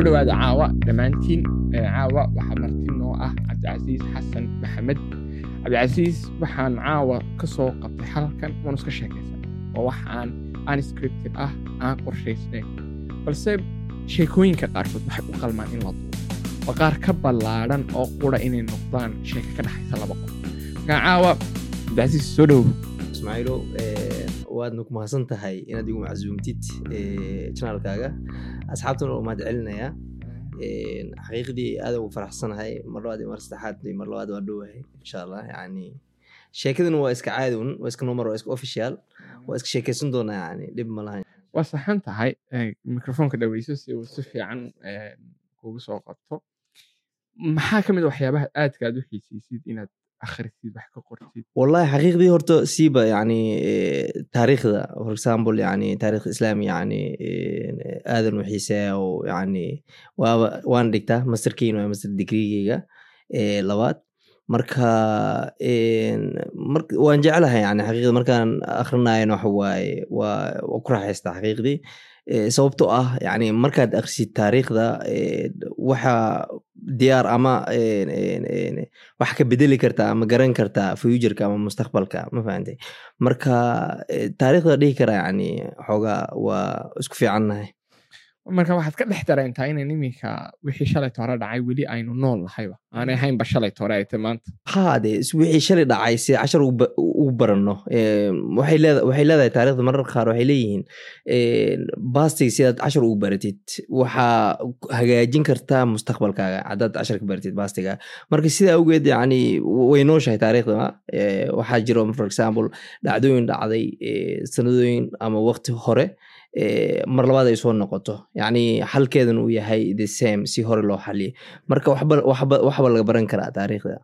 soo dhowaada caawa dhammaantiin caawa waxaa marti noo ah cabdicasiis xasan maxamed. Cabdicasiis waxaan caawa ka soo qabtay halkan waanu iska sheekaysan oo wax aan unscripted ah aan qorshaysnayn balse sheekooyinka qaarkood waxay u qalmaan in la duubo waa qaar ka ballaadhan oo qura inay noqdaan sheeko ka dhexaysa laba qof. Markaa caawa cabdicasiis soo dhowow ismaaciilo waadna ku mahadsan tahay inaad igu macsuumtid janaalkaaga asxaabtana oo mahad celinayaa xaqiiqdii aad ugu faraxsanahay mar mar saddexaad mar waa dhowahay insha allah yani sheekadana waa iska caadun waa iska nomar waa iska official waa iska sheekaysan doonaa yani dhib ma lahayn waa saxan tahay mikrofoonka dhaweyso si uu si fiican kugu soo qabto maxaa ka mid waxyaabaha aadka aad u xiisaysid inaad akhrisid wax ka qortid wallahi xaqiiqdii horta siiba yani taariikhda for example yani taarikh islaami yani aadan u xiiseeya oo yani waaba waan dhigtaa masterkiin waa master degreegeyga labaad marka waan jeclahay yani xaqiiqda markaan akhrinayan waxa waaye waa ku raaxaystaa xaqiiqdii sababtoo ah yani markaad akhrisid taariikhda waxa diyaar ama wax ka bedeli kartaa ama garan kartaa futureka ama mustaqbalka ma fahantay marka taariikhda dhihi kara yani xoogaa waa isku fiicannahay marka waxaad ka dhex dareentaa inan iminka wixii shalayt hore dhacay weli aynu nool nahayba aanay ahaynba shalayt hore ay tay maanta ha de wixii shalay dhacay si cashar ugu baranno. Waxay leedahay taarikhda marar qaar waxay leeyihiin bastig sidaad cashar ugu baratid. Waxaa hagaajin kartaa mustaqbalkaaga haddaad cashar ka baratid bastiga marka sidaa awgeed yani way nooshahay taarikhda waxaa jiro for example dhacdooyin dhacday sanadooyin ama waqti hore mar labaad ay soo noqoto. Yani xalkeedan uu yahay the same si hore loo xaliyay marka waxba laga baran karaa taariikhda.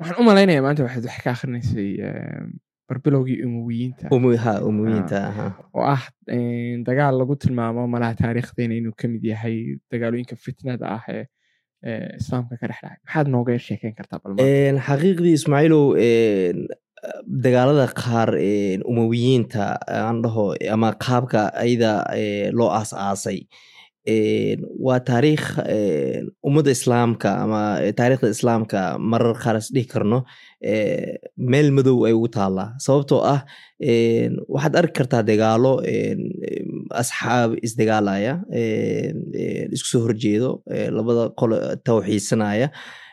Waxaan u malaynaya maanta waxaad wax ka akrinaysay barbilowgii umuwiyiinta. Umuwiyiinta oo ah dagaal lagu tilmaamo malaha taariikhdeena inuu ka mid yahay dagaalooyinka fitnada ah ee islaamka ka dhex dhacay. Maxaad nooga sheekeyn kartaa bal xaqiiqdii ismaaciilow dagaalada qaar umawiyiinta aan dhaho ama qaabka ayada loo aas aasay waa taariikh ummadda islaamka ama taariikhda islaamka marar qaar is dhihi karno meel madow ay ugu taallaa. Sababtoo ah waxaad arki kartaa dagaalo asxaab isdagaalaya isku soo horjeedo labada qolo tawxiidsanaya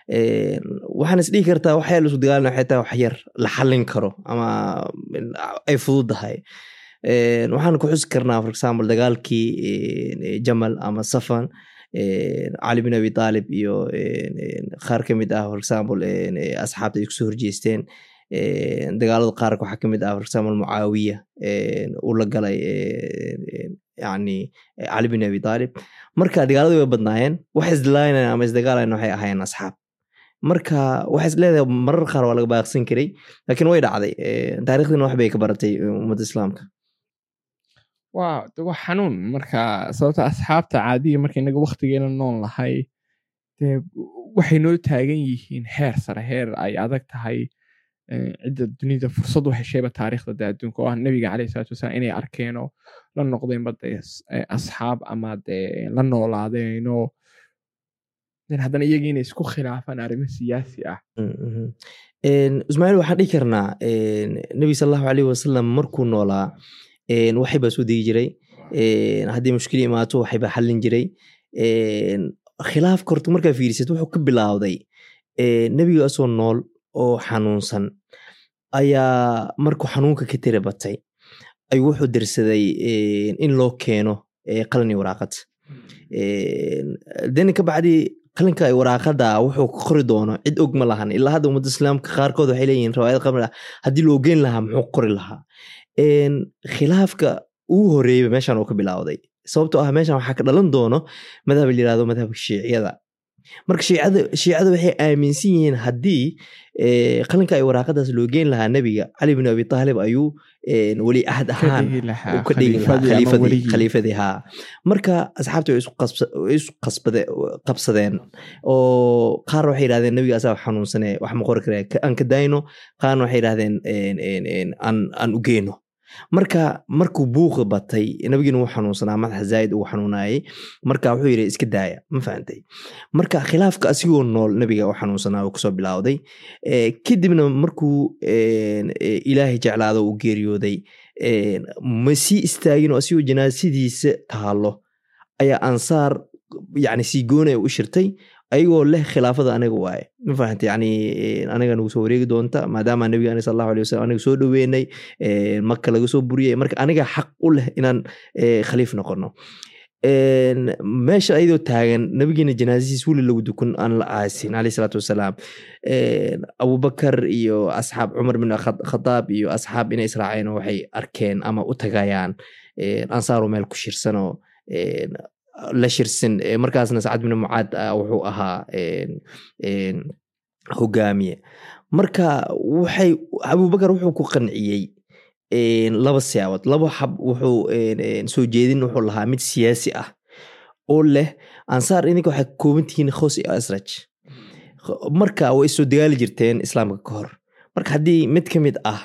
waxaan is dhihi kartaa waxyaa la isku dagaalana waxay tahay wax la xallin karo ama ay fududahay. Waxaan ku xusi karnaa for example dagaalkii jamal ama safan cali bin abi talib iyo qaar ka mid ah for example asxaabta ay isku soo horjeesteen. Dagaalada qaarka waxaa ka mid ah for example mucaawiya uu la galay yani cali bin abi talib marka dagaaladii way badnaayeen wax isdilaaynaya ama isdagaalayan waxay ahaayeen asxaab marka waxay leedahay marar qaar waa laga baaqsan karay laakiin way dhacday taariikhdina wax bay ka baratay ummadda islaamka. Waa xanuun. Marka sababta asxaabta caadiya marka inaga waktigeena nool lahay dee waxay noo taagan yihiin heer sare heer ay adag tahay cidda dunida fursad u heshayba taariikhda de adduunka oo ah nebiga caleyhi salatu wasalaam inay arkeenoo la noqdeenba de asxaab ama de la noolaadeenoo haddana iyagii inay isku khilaafaan arrimo siyaasi ah. Ismaaciil waxaan dhihi karnaa nebi sal allahu aleyh wasalam markuu noolaa waxay baa soo degi jiray. Haddii mushkili imaato waxay baa xallin jiray. Khilaafka horta markaa fiirisid wuxuu ka bilaawday nebiga asoo nool oo xanuunsan ayaa markuu xanuunka ka tira batay ayuu wuxuu dirsaday in loo keeno qalin iyo waraaqad. Deni ka bacdi qalinka ay waraaqada wuxuu ka qori doono cid og ma lahan. Ilaa hadda ummadda islaamka qaarkood waxay leeyihiin rawaayad qabri ah haddii loo geyn lahaa muxuu qori lahaa. Khilaafka ugu horeeyba meeshan uu ka bilaawday sababtoo ah meeshan waxaa ka dhalan doono madhab la yiraahdo madhabka shiiciyada marka shiicada waxay aaminsan yihiin haddii qalinka ay waraaqadaas loo geyn lahaa nebiga cali bin abi taalib ayuu weli ahad ahaan ka dhigi khaliifadii haa. Marka asxaabta way isu qabsadeen oo qaar waxay yidhahdeen nebiga asaa xanuunsane wax ma qori kare aan ka dayno qaarna waxay yidhahdeen aan u geyno marka markuu buuqi batay nabigiina wuu xanuunsanaa madaxa zaaid uu xanuunayay marka wuxuu yidhi iska daaya ma fahantay marka khilaafka asigoo nool nabiga u xanuunsanaa uu ku soo bilowday. Kadibna markuu ilaahay jeclaado uu geeriyooday ma sii istaagin oo asigoo janaasadiisa taalo ayaa ansaar yani sii goonaya u shirtay ayagoo leh khilaafada aniga waaye ma fahanta yani aniga nagu soo wareegi doonta maadaama nabiga ani sallahu alay wasalam aniga soo dhoweynay maka laga soo buriyay marka aniga xaq u leh inaan khaliif noqono meesha ayadoo taagan nabigiina janaasadiis weli lagu dukun aan la aasin aleyh salaatu wasalaam abubakar iyo asxaab cumar bin khadaab iyo asxaab inay israaceen waxay arkeen ama u tagayaan ansaaro meel ku shirsanoo la shirsin markaasna sacad bin mucaad wuxuu ahaa hogaamiye. Marka waxay abubakar wuxuu ku qanciyey laba siyaabood laba xab wuxuu soo jeedin wuxuu lahaa mid siyaasi ah oo leh ansaar idinka waxay kooban tihiin khos iyo asraj. Marka way soo dagaali jirteen islaamka ka hor. Marka haddii mid ka mid ah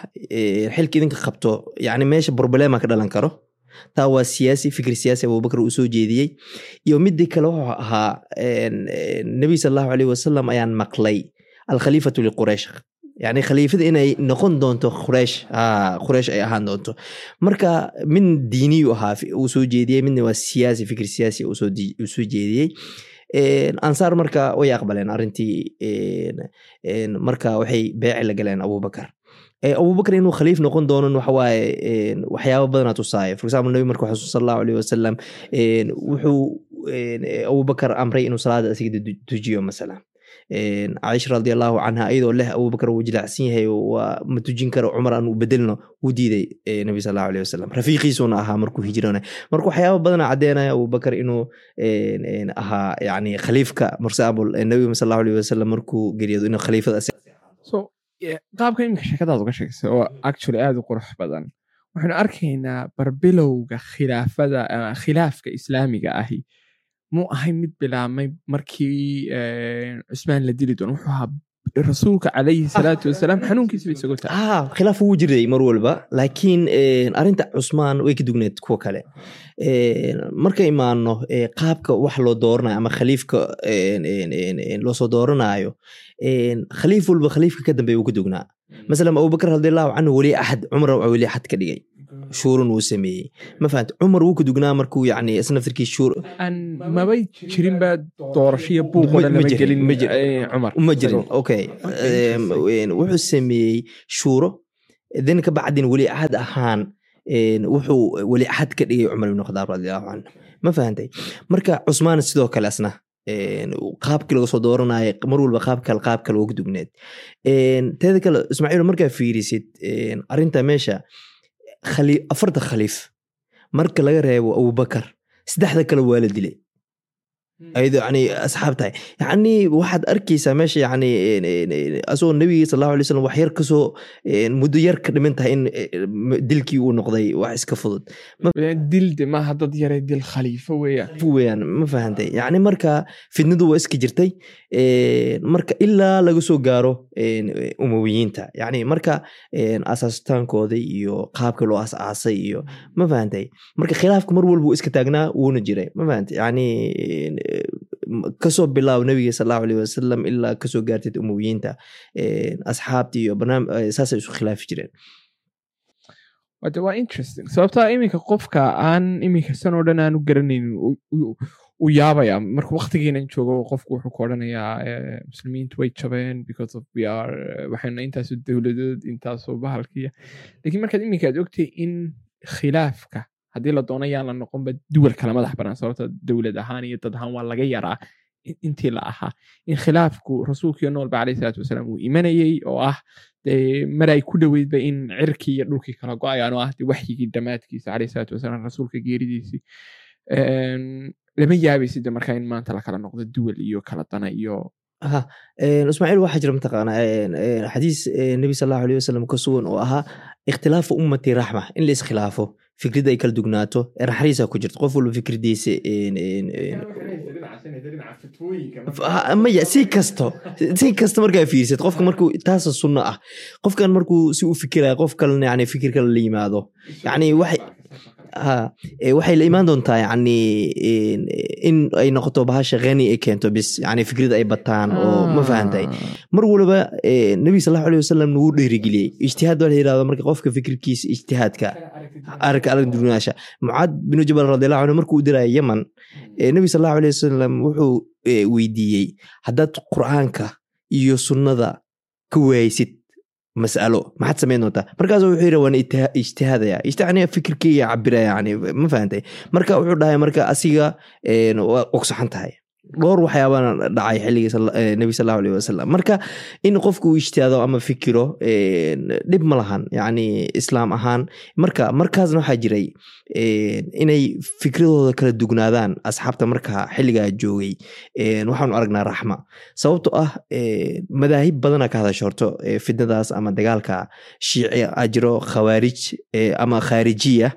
xilka idinka qabto yani meesha problema ka dhalan karo taa waa siyaasi fikir siyaasi abubakar uu soo jeediyey. Iyo midii kale wuxuu ahaa nebi sal allahu aleyh wasalam ayaan maqlay alkhaliifatu liquraysh yani khaliifada inay noqon doonto quraysh. Quraysh ay ahaan doonto. Marka mid diiniyu ahaa uu soo jeediyey midna waa siyaasi fikir siyaasi uu soo jeediyey. Ansaar marka way aqbaleen arrintii marka waxay beeci la galeen abubakar abubakar inuu khaliif noqon doonon waxawaaye waxyaaba badanaa tusaaya for example nabi marka xasuus sallahu aleyh wasalam wuxuu abubakar amray inuu salaada asiga tujiyo masalan. Caisha radi allahu canha iyadoo leh abubakar wuu jilacsan yahay waa ma tujin karo cumar aan bedelno wuu diiday nabi sal allahu aleyh wasalam rafiiqiisuna ahaa markuu hijrona marka waxyaaba badana caddeynaya abubakar inuu ahaa yani khaliifka. For example nabi sal allahu aleyh wasalam markuu geeriyoodo inuu khaliifada qaabka iminka sheekadaad uga sheegsay oo actually aad u qurux badan waxaynu arkaynaa barbilowga khilaafada khilaafka islaamiga ahi. Muu ahay mid bilaabmay markii cusmaan la dili doono wuxuu ahaa rasuulka calayhi salaatu wasalaam xanuunkiisa bay isagoo tahay khilaaf wuu jiray mar walba laakiin arinta cusmaan way ka dugneed kuwa kale marka imaano qaabka wax loo dooranayo ama khaliifka loosoo dooranayo khaliif walba khaliifka ka dambeeya uu ka dugnaa masalan abubakar radiallahu canhu weli axad cumar weli axad ka dhigay. Shuurun uu sameeyey. Ma fahamte cumar wuu ka dugnaa markuu yani isnaftirkii shuur mabay jirin baa doorashiya buuq oo dhan lama gelin cumar ma jirin okay. wuxuu sameeyey shuuro. Then ka bacdin weli axad ahaan wuxuu weli axad ka dhigay cumar ibn khadaab radiallahu canhu ma fahantay marka cusmaan sidoo kale asna qaabkii laga soo dooranaya mar walba qaab kale qaab kale uga dugneed teeda kale ismaaciil markaa fiirisid arinta meesha afarta khaliif. Marka laga reebo abubakar saddexda kale waa la dilay ayadoo yani asxaab tahay yani waxaad arkeysaa meesha yani asagoo nabigii sal allahu alay slam wax yar ka soo muddo yar ka dhiman tahay in dilkii uu noqday wax iska fudud dilde maaha dad yare dil khaliifo weeyaan weyaan ma fahantay yani marka fidnadu waa iska jirtay marka ilaa laga soo gaaro umawiyiinta yani marka asaasitaankooda iyo qaabka loo asaasay iyo ma fahantay marka khilaafka mar walba uu iska taagnaa wuuna jiray ma fahantay yani ka soo bilaabo nabiga sal allahu aleyh wasalam ilaa ka soo gaartid umawiyiinta asxaabti iyo saasay isu khilaafi jireen. Waa interesting. Sababtaa iminka qofka aan iminka san oo dhan aanu garanaynin u yaabaya marka waktigeenan joogo qofku wuxuu ku odhanayaa muslimiintu way jabeen waxayna intaasu dowladood intaasu bahalkiya lakiin markaad iminka aad ogtay in khilaafka haddii la doono yaan la noqonba duwal kala madax banaan sababta dowlad ahaan iyo dad ahaan waa laga yaraa intii la ahaa. In khilaafku rasuulkiiyo noolba caleyh salaatu wasalaam uu imanayey oo ah dee mar ay ku dhoweydba in cirkii iyo dhulkii kala go'ayaan oo ah de waxyigii dhammaadkiisa caleyh salaatu wasalaam rasuulka geeridiisii. Lama yaabaysid markaa in maanta lakala noqdo duwal iyo kala dana iyo ismaaciil waxaa jira mataqaana xadiis nebi sal allahu aleyh wasalam ka sugan oo ahaa ikhtilaafu ummati raxma. In la iskhilaafo fikradda ay kala dugnaato naxariisa ku jirto. Qof walba fikradiisa maya si kasto si kasta markaa fiirsad qofka markuu taasa sunno ah. Qofkan markuu si u fikiraya qof kalena yani fikir kale la yimaado. Yani waxay ha waxay la imaan doontaa yani in ay noqoto bahasha khani ay keento bis yani fikrada ay bataan oo ma fahantay mar waliba nebi sallahu aleyh wasalam nagu dhiirigeliyey ijtihaad waa la yiraahdo marka qofka fikirkiisa ijtihaadka. Aragka arag dunaasha mucaad binu jabal radiallahu anhu markuu u diraya yaman nebi sallahu aleyh wasalam wuxuu weydiiyey haddaad qur'aanka iyo sunnada ka waaysid masalo maxaad samayn doontaa markaas wuxuu yidhi waan ijtihaadaya ijtihaadaya fikirkeyga cabiraya yani ma fahantay marka wuxuu dhahay marka asiga waa ogsaxan tahay dhowr waxyaabana dhacay xilligii nebi sallahu aleyh wasalam marka in qofku uu ijtihaado ama fikiro dhib ma yani islaam ahaan. Marka markaasna waxaa jiray inay fikradooda kala dugnaadaan asxaabta markaa xilligaa joogay. Waxaanu aragnaa raxma. Sababto ah madaahib badana ka hadasho horto fitnadaas ama dagaalka shiici a jiro khawaarij ama khaarijiya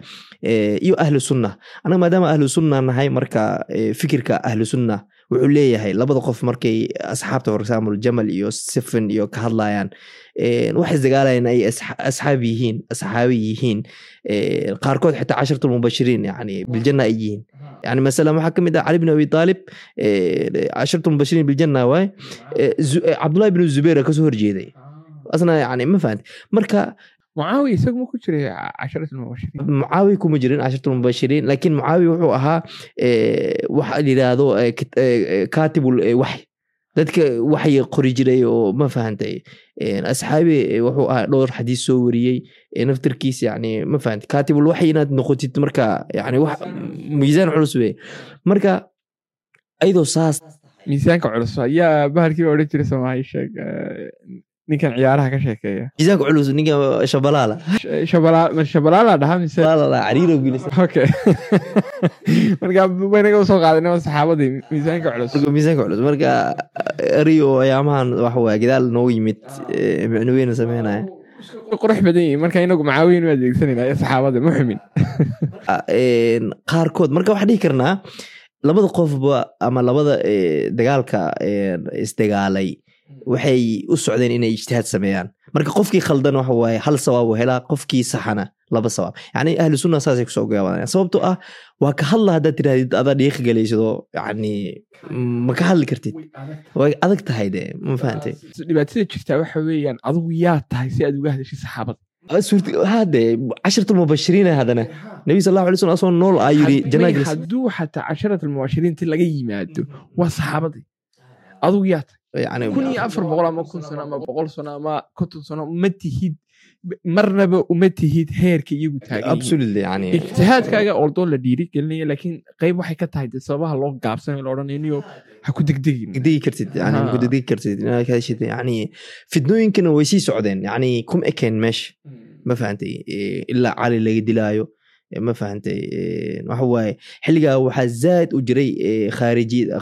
iyo ahlu sunna. Anaga maadaama ahlu sunna nahay marka fikirka ahlu sunna wuxuu leeyahay labada qof markay asxaabta for example jamal iyo sifin iyo ka hadlayaan waxay isdagaalayan ay asxaab yihiin asxaabi yihiin qaarkood xitaa cashartul mubashiriin yani biljanna ay yihiin. Yani masalan waxaa ka mid ah cali bin abi talib cashartul mubashiriin biljanna waay cabdullahi bin zubeir ka soo horjeeday. Asna yani ma fahanti. Marka mucaawiya isagu ma ku jiray casharat mubashiriin mucaawiya kuma jirin casharat mubashiriin laakiin mucaawiya wuxuu ahaa waxa la yidhaahdo katibul waxy dadka waxay qori jiray oo ma fahantay asxaabi wuxuu ahaa dhowr xadiis soo wariyey naftarkiis yani ma fahantay katibul waxy inaad noqotid marka yani wax miisaan culus wey marka ayadoo saas miisaanka culus ayaa bahalkii odhan jiray soomaali sheeg ninkan ciyaaraha ka sheekeeya. Miisaanka culus ninka shabalaala shabalaala dhaha mise? Cariiro gilis okay marka waynaga u soo qaadana saxaabadii miisaanka culus? Miisaanka culus marka ariyo ayaamahan waxa waye gadaal noogu yimid micnoweyna sameynaya. Qurux badan yihiin marka inagu macaawiyin u adeegsanayna saxaabada ma xumin. Qaarkood marka waxaa dhihi karnaa labada qofba ama labada dagaalka isdagaalay waxay u socdeen inay ijtihaad sameeyaan. Marka qofkii khaldan waxa waaye hal sawaab u helaa qofkii saxana laba sawaab. Yani ahlu sunna saasay ku soo gaabanayaan sababto ah waa ka hadla haddaad tirahdid adaa dhiiqa galaysado yani ma ka hadli kartid. Way adag tahay. De ma fahantay dhibaatada jirtaa waxa weeyaan adigu yaa tahay si aad uga hadashid saxaabada hade cashartul mubashiriina hadana nabi sal allahu alay slam asoo nool aa yiri hadduu xataa casharat almubashiriinti laga yimaado waa saxaabadii adigu yaa tahay kun iyo afar boqol ama kun sano ama boqol sano ama konton sano ma tihid marnaba uma tihid heerka iyagu taagan ijtihaadkaaga oldoo la dhiiri gelinaya laakiin qayb waxay ka tahay de sababaha loo gaabsanayo la ha ku kartid ku degdegi kartid yani fidnooyinkana way sii socdeen yani kum ekeen meesha ma fahantay ilaa cali laga dilaayo ma fahantay waxa waaye xilligaa waxaa zaad u jiray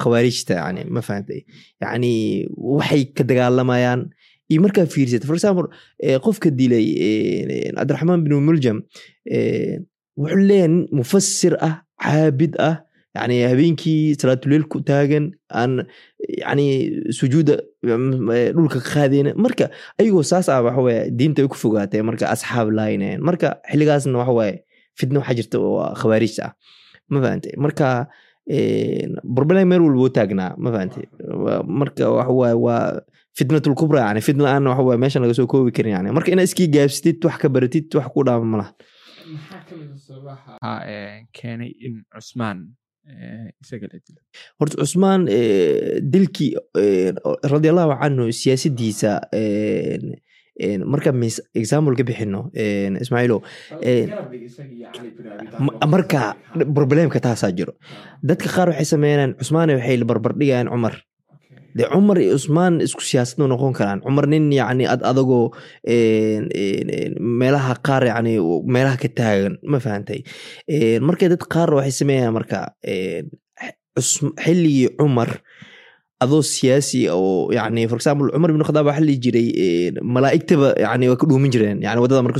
khawaarijta yani ma fahantay yani waxay ka dagaalamayaan iyo markaa fiirsat for example qofka dilay cabdiraxmaan bin muljam wuxuu leeyahay nin mufasir ah caabid ah yani habeenkii salaatuleel ku taagan aan yani sujuuda dhulka ka qaadeyna marka ayagoo saas ah waxaweye diinta ay ku fogaatay marka asxaab laaynayan marka xilligaasna waxawaaye fitna waxaa jirta oo khawaarijta ah. Ma fahante marka barbalay meel walba u taagnaa ma fahante marka waxawaaye waa fitnatul kubra yani fitna aan waxawaaye meeshan laga soo koobi karin yani marka inaad iskii gaabsatid wax ka baratid wax ku dhaama malaha keenay in cusmaan isaga la dilo horta cusmaan dilkii radiallahu canhu siyaasadiisa marka example ka bixino ismaaciilo marka problemka taasaa jiro. Dadka qaar waxay sameynayaan cusmaan waxay barbardhigayaan cumar. De cumar iyo cusmaan isku siyaasadu noqon karaan. Cumar nin yani ad adagoo meelaha qaar yani meelaha ka taagan ma fahantay marka dad qaar waxay sameeyaan marka xilligii cumar adoo siyaasi oo yani for example cumar ibn khadaab waxaa lihi jiray malaa'igtaba yani way ka dhuumin jireen yani waddada marka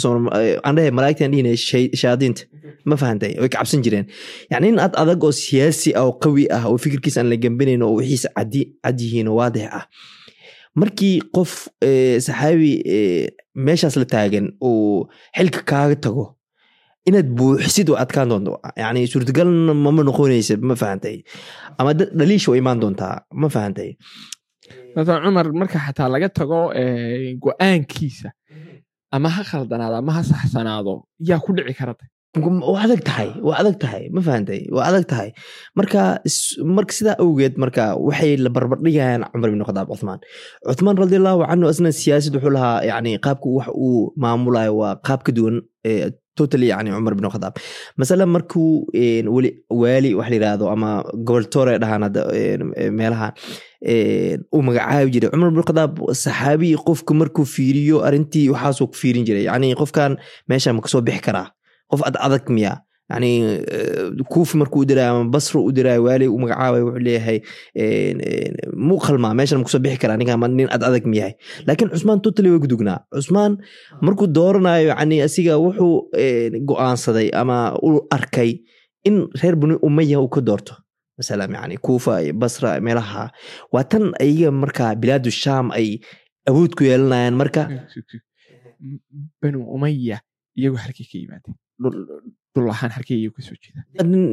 aan dhahay malaa'igtan dhihinay shayaadiinta ma fahantay way ka cabsan jireen yani in ad adag oo siyaasi ah oo qawi ah oo fikirkiisa aan la gembinayn oo wixiisa cadi cad yihiin oo waadix ah markii qof saxaabi meeshaas la taagan oo xilka kaaga tago inaad buuxisid oo adkaan doonto yani suurtagalna mama noqonaysa ma fahantay ama dhaliisha way imaan doontaa ma fahantay maala cumar marka xataa laga tago go'aankiisa ama ha khaldanaado ama ha saxsanaado yaa ku dhici karata waa adag tahay waa adag tahay ma fahantay waa adag tahay marka marka sidaa awgeed marka waxay la barbardhigayaan cumar ibn khadaab cuthmaan cuthmaan radiallahu canhu asna siyaasad wuxuu lahaa yani qaabka wax uu maamulayo waa qaab ka duwan totally yani cumar ibn khadaab masala markuu weli waali wax la yiraahdo ama goboltore dhahaan hadda meelaha uu magacaabi jiray. Cumar ibn khadaab saxaabi qofka markuu fiiriyo arrintii waxaasuu ku fiirin jiray. Yani qofkan meesha ma ka soo bixi karaa. Qof ad miya yani kuufi markuu u diraayo ama basro u diraayo waali u magacaabay wuxuu leeyahay muu qalmaa meeshan ma ku soo bixi karaa ninkan nin ad adag miyahay laakiin cusmaan totally way gudugnaa cusmaan markuu dooranayo yani asiga wuxuu go'aansaday ama u arkay in reer bani umaya uu ka doorto masalan yani kuufa basra meelaha waa tan ayaga marka bilaadu sham ay awood ku yeelanayaan marka banu umaya iyagu halkay ka yimaadeen nin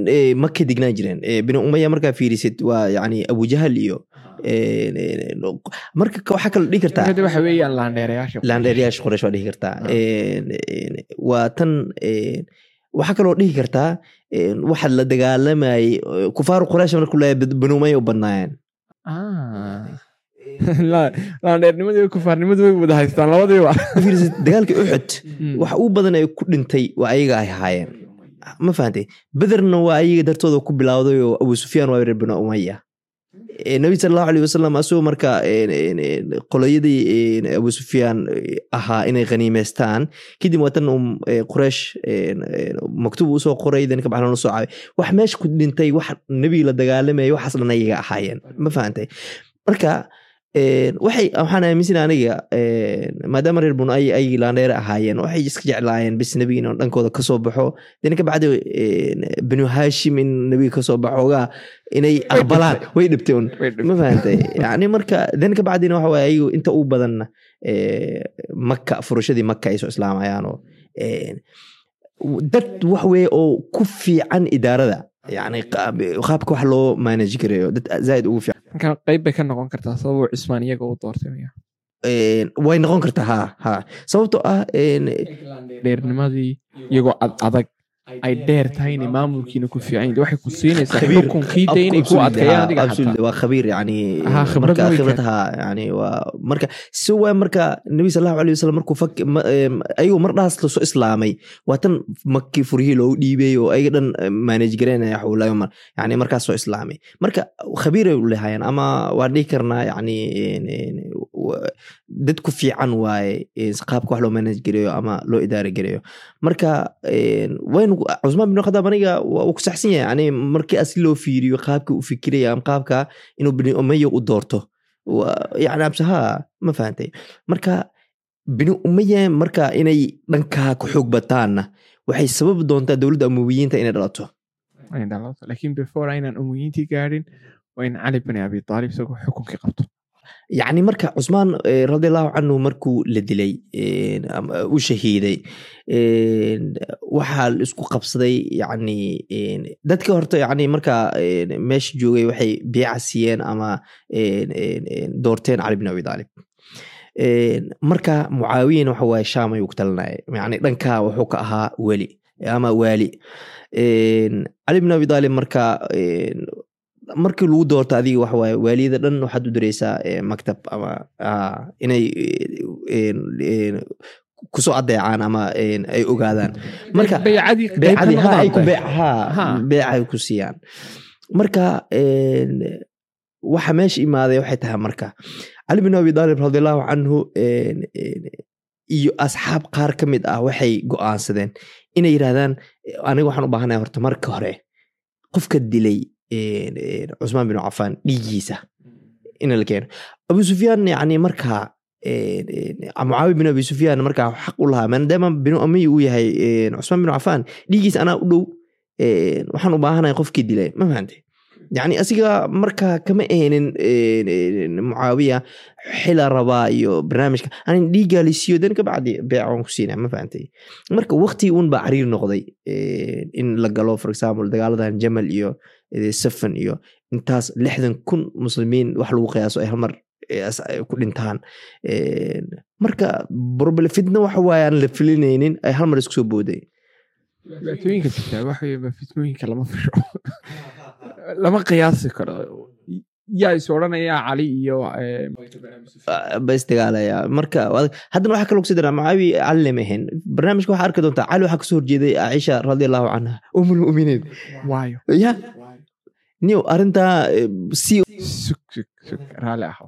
maka degnaan jireen bani umaya markaa fiirisid waa yani abujahal iyo marka waxaa kaloo dhihi kartaa Marka waxa weeyaan laandheerayaasha qoresh waa dhihi kartaa waa tan waxaa kaloo dhihi kartaa waxaad la dagaalamayay kufaaru qoresh markuu leeyahay bani umaya u badnaayeen laandheernimadii kufaarnimadii way wada haystaan labadiiba fiirisid dagaalkii uxud wax uu badan ay ku dhintay waa ayaga ay ahaayeen ma fahantay bederna waa ayaga dartooda ku bilowday oo abu sufyaan waa reer bani umaya nabi sal allahu aleyh wasalam asagoo marka qoloyadii abu sufyaan ahaa inay khaniimeystaan kadib waa tan qureish maktuub u soo qoray dan kabaxlan u soo caabay wax meesha ku dhintay wax nebiga la dagaalamayay waxaas dhan ayaga ahaayeen. Ma fahantay marka waxay waxaan aaminsana aniga maadaama reer bun ay ay laandheere ahaayeen waxay iska jeclaayeen bis nebiga inuu dhankooda ka soo baxo. Dena ka bacdi banu hashim in nebiga ka soo baxo ogaa inay aqbalaan. Way dhibtay un ma fahantay yani marka dena ka bacdina waxa waye ayagu inta u badanna maka furashadii maka ay soo islaamayaanoo dad wax weye oo ku fiican idaarada yani qaabka wax loo manage gareeyo dad zaaid ugu fiican marka qayb bay ka noqon kartaa sababuu cismaan iyaga u doortay way noqon kartaa ha ha sababtoo ah dheernimadii iyagoo ad adag ay dheer tahay inay maamulkiina ku fiican waxay ku siinaysaa xukunkiida inay ku adkeeyaan adiga absolutely xataa waa khabiir yani khibrad marka way khibrad ha yani waa marka si waa marka nabi sal allahu alay wasalam markuu fak ayagoo mar dhaas la soo islaamay waa tan makii furihii loogu dhiibay oo ayaga dhan manage gareynaya xulayo mar yani markaas soo islaamay marka khabiiray u lehayaan ama waan dhihi karnaa yani en- en, wa- dad ku fiican waaye qaabka wax loo manage gareeyo ama loo idaara gareeyo. Marka en, waynu cusmaan bin khadaab aniga waa uu ku saxsan yahay. Yani markii asi loo fiiriyo qaabka u fikiraya ama qaabka inuu bini umaya u doorto. Yani absaha ma fahantay marka bini umaya marka inay dhankaa ku xoog bataanna waxay sababi doontaa dowladda amuwiyiinta inay dhalato. Laakiin before aynaan umuyiintii gaadhin waa in cali bani abi taalib isagoo xukunkii qabto yacni marka cusmaan eh, radiallahu canhu markuu la dilay eh, u shahiiday eh, waxaa isku qabsaday yani dadka horta yani marka meesha joogay waxay biica siiyeen ama doorteen cali bin abi taalib marka mucaawiyana waxa waaye shaam ayuu ku yani dhanka wuxuu ka ahaa weli ama waali. Cali bin abi taalib marka markii lagu doorto adiga waxa waaye waaliyada dhan waxaad u direysaa eh, maktab ama ah, inay eh, eh, ku soo adeecaan ama ay ogaadaan. Marka baycadii qayb ka beecadii ha ay ku siiyaan. Marka waxa meesha imaaday waxay tahay marka cali bin abi taalib radiallahu canhu iyo asxaab qaar ka mid ah waxay go'aansadeen inay yidhahdaan aniga waxaan u baahanahay horta marka hore qofka dilay cusmaan bin cafaan dhiigiisa in la keeno abu sufyaan yani markaa mucaawiya bin abi sufyaan markaa xaq u lahaa maadaama binu amiy uu yahay cusmaan bin cafaan dhiigiis anaa u dhow waxaan u baahanahay qofkii dilay ma fahante yani asiga markaa kama ehnin mucaawiya xila rabaa iyo barnaamijka anin dhiigaa lisiiyo dan kabacdi beecon ku siina ma fahantay marka wakti un baa cariir noqday in la galo for example dagaaladan jamal iyo safan iyo intaas lixdan kun muslimiin wax lagu qiyaaso ay halmar ku dhintaan marka fitna waxa waaye aan la filinaynin ay halmar isku soo booday dhibaatooyinka jirtaa waxaweye fitnooyinka lama fisho lama qiyaasi karo yaa is odhanayaa cali iyo ba isdagaalaya marka haddana waxaa kaloo kusidara macaawi cali lama ahayn barnaamijka waxaa arki doontaa cali waxaa ka soo horjeeday caaisha radi allahu canha umulmuminiin waayo ya niyo arrintaa si raali aho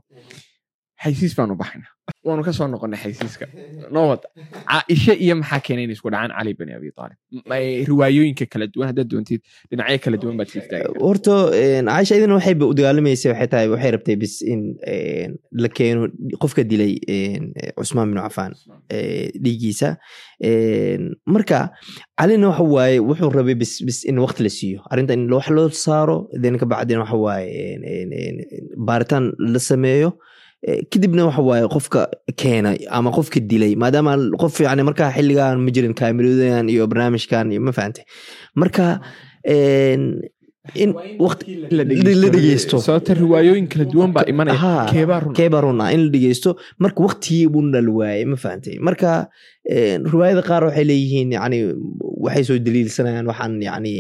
xaysiis baanu baxayna waanu ka soo noqonay xaysiiska noo wada caaisha iyo maxaa keenay inay isku dhacaan cali bani abi aalib riwaayooyinka kala duwan haddaad doontid dhinacyo kala duwan baad siistaaga horta caaisha idina waxayba u dagaalamaysay waxay tahay waxay rabtay bis in la keeno qofka dilay cusmaan bin cafaan dhiigiisa marka calina waxa waaye wuxuu rabay bis bis in waqti la siiyo arrinta in wax loo saaro then kabacdina waxa waaye baaritaan la sameeyo kadibna waxa waaye qofka keenay ama qofka dilay maadaama qof yani markaa xilligan ma jirin kaamiladan iyo barnaamijkan iyo ma fahantay marka in waqti la dhegeysto sababta riwaayooyin kala duwan baa imanaya keebaa run ah in la dhegeysto marka waqtigii buu dhal waaye ma fahantay marka riwaayada qaar waxay leeyihiin yani waxay soo daliilsanayaan waxaan yani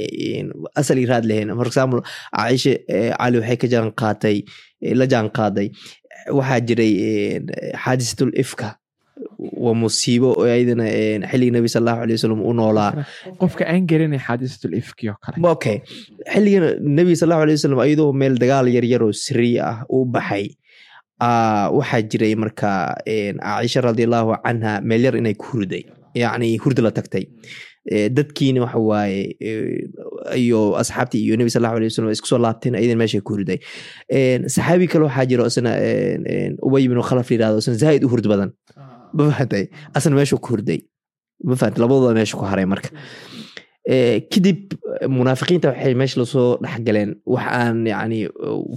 asal iyo raad lahayn for example caaisha cali waxay ka jaan qaatay la jaan qaaday waxaa jiray xaadisatul ifka waa musiibo ayadana xilligii nabi sal allahu alay wasalam u noolaa. Qofka aan garanay xaadisatul ifki oo kale. Okay xilligan nabi sal allahu alay wasalam ayadoo meel dagaal yaryar oo siriya ah u baxay aa waxaa jiray marka caaisha radiallahu canha meel yar inay ku hurday yacni hurda la tagtay dadkiina waxa waaye iyo asxaabtii iyo nebi sal allahu alay wasalam isku soo laabteen ayadan meesha ku hurday. Saxaabi kale waxaa jira isna ubay ibnu khalaf la yiraahdo isna zaaid u hurd badan. Ma fahamtay asna meesha ku hurday. Ma fahamtay labadooda meesha ku haray marka. Kadib munaafiqiinta waxay meesha la soo dhexgaleen wax aan yani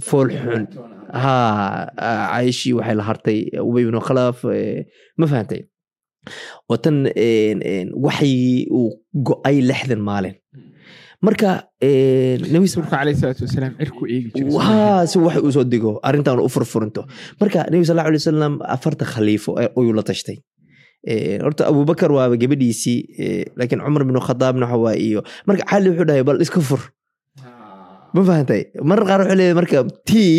fool xun. ha caaishii waxay la hartay ubay ibnu khalaf ma fahantay watan waxyigii uu go'ay lixdan maalin marka nabi rasuulka alayhi salaatu wasalaam cirku eegi jiray haa si wax uu soo digo arrintan u furfurinto marka nabi sal alay wasalam afarta khaliifo ayuu la tashtay horta abubakar waaba gabadhiisii laakiin cumar bin khadaabna waxa waa iyo marka cali wuxuu dhahay bal iska fur ma fahantay marar qaar wuxuu leeyahay marka tii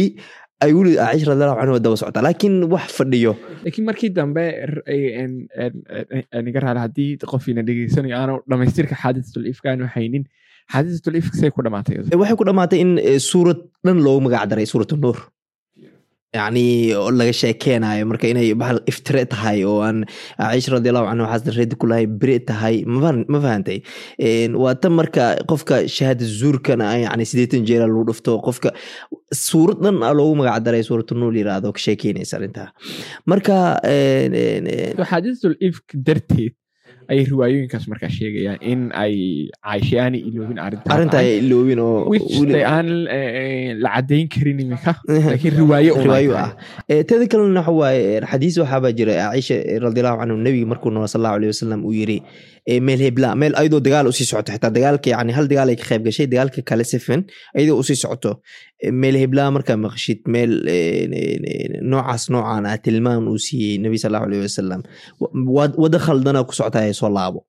ay weli caaisha radiallahu canhu daba socotaa laakiin wax fadhiyo. Laakiin markii dambe niga raali haddii qofina dhegeysanayo aanu dhamaystirka xaadisatul ifka aanu haynin xaadisatul ifk say ku dhamaatay. Waxay ku dhamaatay in suurad dhan loogu magac daray suurat nuur yani laga sheekeenayo marka inay bahal iftire tahay oo aan caaisha radiallahu canhu waxaas reedi ku lahay bere tahay ma fahantay waa tan marka qofka shahaada zuurkana yani sideetan jeera lagu dhufto qofka suurad dhan loogu magac daray suuratu nuur yiraahdo ka sheekeynaysa arrintaa. Marka xaadisatul ifk darteed ayay riwaayooyinkaas markaa sheegayaan in ay caaisha aanay iloobin ay iloobin oo which they aan la caddayn karin imika laakiin riwaayo ah. teeda kalena waxa waaye xadiis waxaabaa jira caaisha radiallahu canhu nebiga markuu nool sal allahu aleyh wasalam uu yiri eh, meel hebla meel ayadoo dagaal u sii socoto xitaa dagaalka yani hal dagaal ay ka qayb gashay dagaalka kale sifin ayadoo u sii socoto meel hebla markaa maqashid meel noocaas noocaan ah tilmaam uu siiyey nebi sal allahu aleyh wasalam wa- wada khaldana ku socota ay soo laabo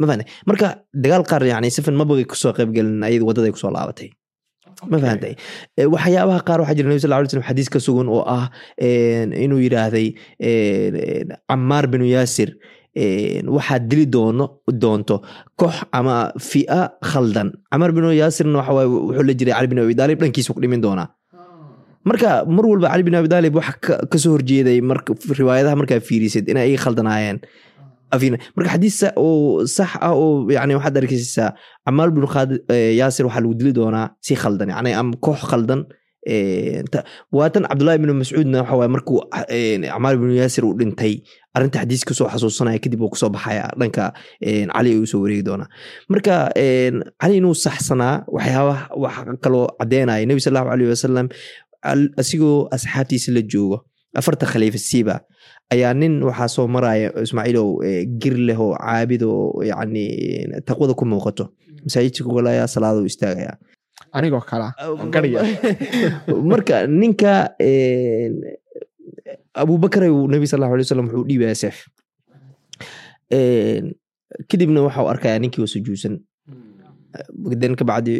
ma fahantay marka dagaal qaar yani sifin mabagay ku soo qayb gelin ayada wadaday ku soo laabatay ma fahantay Eh, waxyaabaha qaar waxaa jira nabi sal ly slam xadiis ka sugan oo ah inuu yidhaahday eh, camaar binu yaasir waxaad dili doonto koox ama fi'a khaldan. Camaar binu yaasirna wuxuu la jiray cali bin abi daalib dhankiisa ku dhimin doonaa. Marka mar walba cali bin abi daalib waxa ka- ka soo horjeeday riwaayadaha markaa fiirisid inay ay khaldanaayeen. Marka xadiis sax ah oo yani waxaad arkaysaa camaar bin yaasir waxaa lagu dili doonaa si khaldan yani ama koox khaldan. Waa tan cabdullahi ibnu mascuudna waxa markuu camaar ibnu yaasir uu dhintay arrinta xadiiska soo xasuusanaya kadib uu ku soo baxaya dhanka cali ayuu soo wareegi doonaa. Marka cali inuu saxsanaa waxyaabaha wax kaloo caddeynaya nebi sallahu aleyh wasalam asigoo asxaabtiisa la joogo afarta khaliifa siiba ayaa nin waxaa soo maraya ismaaciilow gir leh oo caabid oo yani taqwada ku muuqato. Masaajidka golaya salaado istaagaya. Anigoo kala marka ninka abubakar ayuu nabi sal alay wasalam wuxuu dhiibaya seef kadibna waxau arkaya ninkii oo sujuudsan. Den kabacdi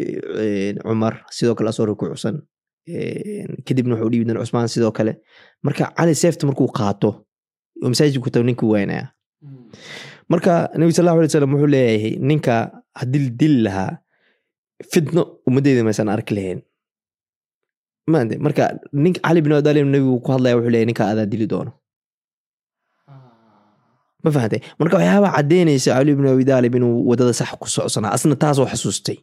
cumar sidoo kale asoo rukuucsan. Kadibna wuxuu dhiibi doona cusmaan sidoo kale. Marka cali seefta markuu qaato oo masaajidka ku tago ninkuu waynaya. Marka nabi sal alay wasalam wuxuu leeyahay ninka haddii dili lahaa fitno ummadeyda maysan arki lahayn made marka nink cali bin abdalib nabigu ku hadlaya wuxuu leeyahy ninka adaa dili doono. Ma fahamtay marka waxyaabaa caddeynaysa cali bin abi daalib inuu waddada sax ku socsanaa asna taasoo xasuustay.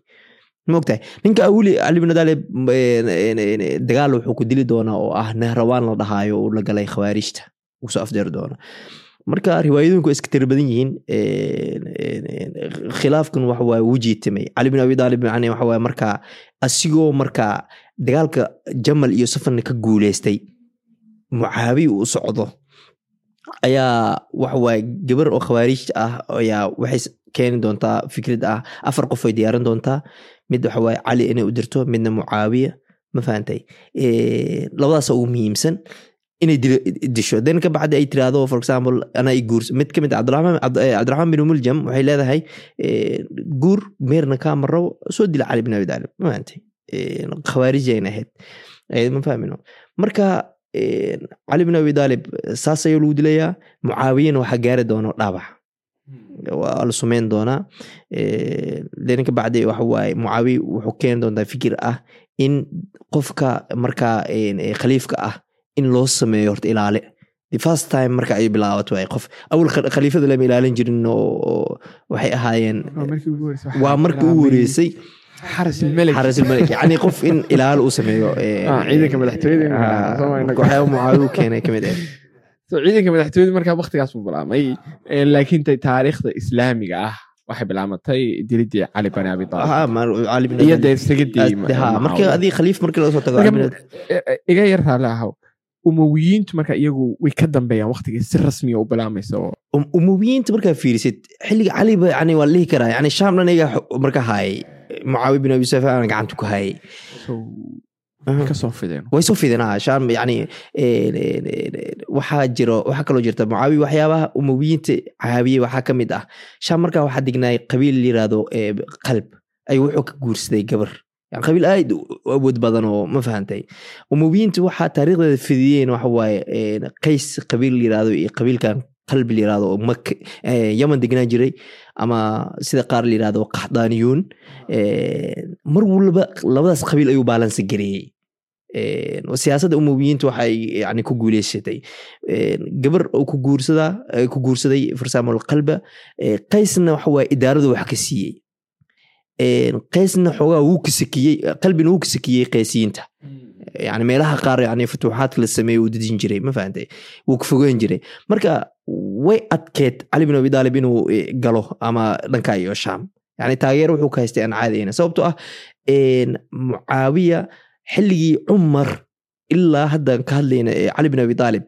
Maogtahay ninka awli cali bin daalib dagaal wuxuu ku dili doonaa oo ah nehrawaan la dhahaayo uu la galay khawaarijta uu soo afdeeri doono marka riwaayadooyinku iska tira badan yihiin khilaafkan waxa waaye wujiitamay cali bin abi daalib yani waxa waaye markaa asigoo markaa dagaalka jamal iyo safarna ka guuleystay mucaabi uu socdo ayaa waxa waaye gabar oo khawaarijta ah ayaa waxay keeni doontaa fikrad ah afar qof ay diyaarin doontaa. Mid waxa waaye cali inay u dirto. Midna mucaawiya ma fahantay labadaas ugu muhiimsan inay disho. Den ka bacdi ay tirahdo for example anaa guurs. Mid ka mid cabdiraxmaan bin muljam waxay leedahay guur meerna kaa maro soo dila cali bin abi daalib ma fahantay khawaariji ayna ahayd. Ma fahmino? Marka cali bin abi daalib saas ayuu lagu dilayaa mucaawiyana waxaa gaari doono dhaabac. Waa la sumeyn doonaa. Den ka bacdi waxa waaye mucaawiya wuxuu keeni doontaa fikir ah in qofka markaa khaliifka ah in loo sameeyo horta ilaale the first time marka ay bilaabato waay qof. Awal khaliifada lama ilaalin jirin oo waxay ahaayeen waa markii horeysay xarasilmalik yani qof in ilaalo uu sameeyo ciidanka madaxtooyada mucaawiyu keenay ka mid ah ciidanka madaxtooyada markaa waktigaas buu bilaabmay. Laakiin taariikhda islaamiga ah waxay bilaamatay dilidii cali bani abi aalib iyo marka adii khaliif markii laga soo tago iga yar raale ahaw umowiyiintu marka iyagu way ka dambeeyaan waktigii si rasmiya u bilaamaysa umowiyiinta markaa fiirisid xilliga caliba yani waa la dhihi karaa yani shaam dhan iyaga marka haayay mucaawi bin abi sufyaan aan gacanta ku ka soo fideen. Way soo fideen shaam yani waxaa jiro waxaa kaloo jirta mucaawi waxyaabaha umowiyiinta caawiyey waxaa ka mid ah. Shaam markaa waxaa dignaay qabiil yiraahdo qalb. Ayuu wuxuu ka guursaday gabar qabiil aad u awood badan oo ma fahantay umowiyiinta waxaa taariikhdeeda fidiyeen waxa waaye qays qabiil yiraahdo iyo qabiilkan qalbi layirahdo oo mak yaman degnaan jiray ama sida qaar layirahdo qaxdaaniyuun mar walba labadaas qabiil ayuu baalansi gareeyey siyaasadda umowiyiinta waxay yani ku guuleysatay gabar ku guursaday farsaamol qalba qaysna waxa waaye idaaradu wax ka siiyey qaysna xoogaa wuu kasakiyey qalbina wuu kasakiyey qaysiyiinta yani meelaha qaar yani futuuxaadka la sameeye uu dejin jiray ma fahantay wuu ka fogeyn jiray. Marka way adkeed cali bin abi daalib inuu galo ama dhanka iyo shaam. Yani taageer wuxuu ka haystay aan caadi ahna sababtoo ah mucaawiya xilligii cumar ilaa haddan ka hadlayna cali bin abi daalib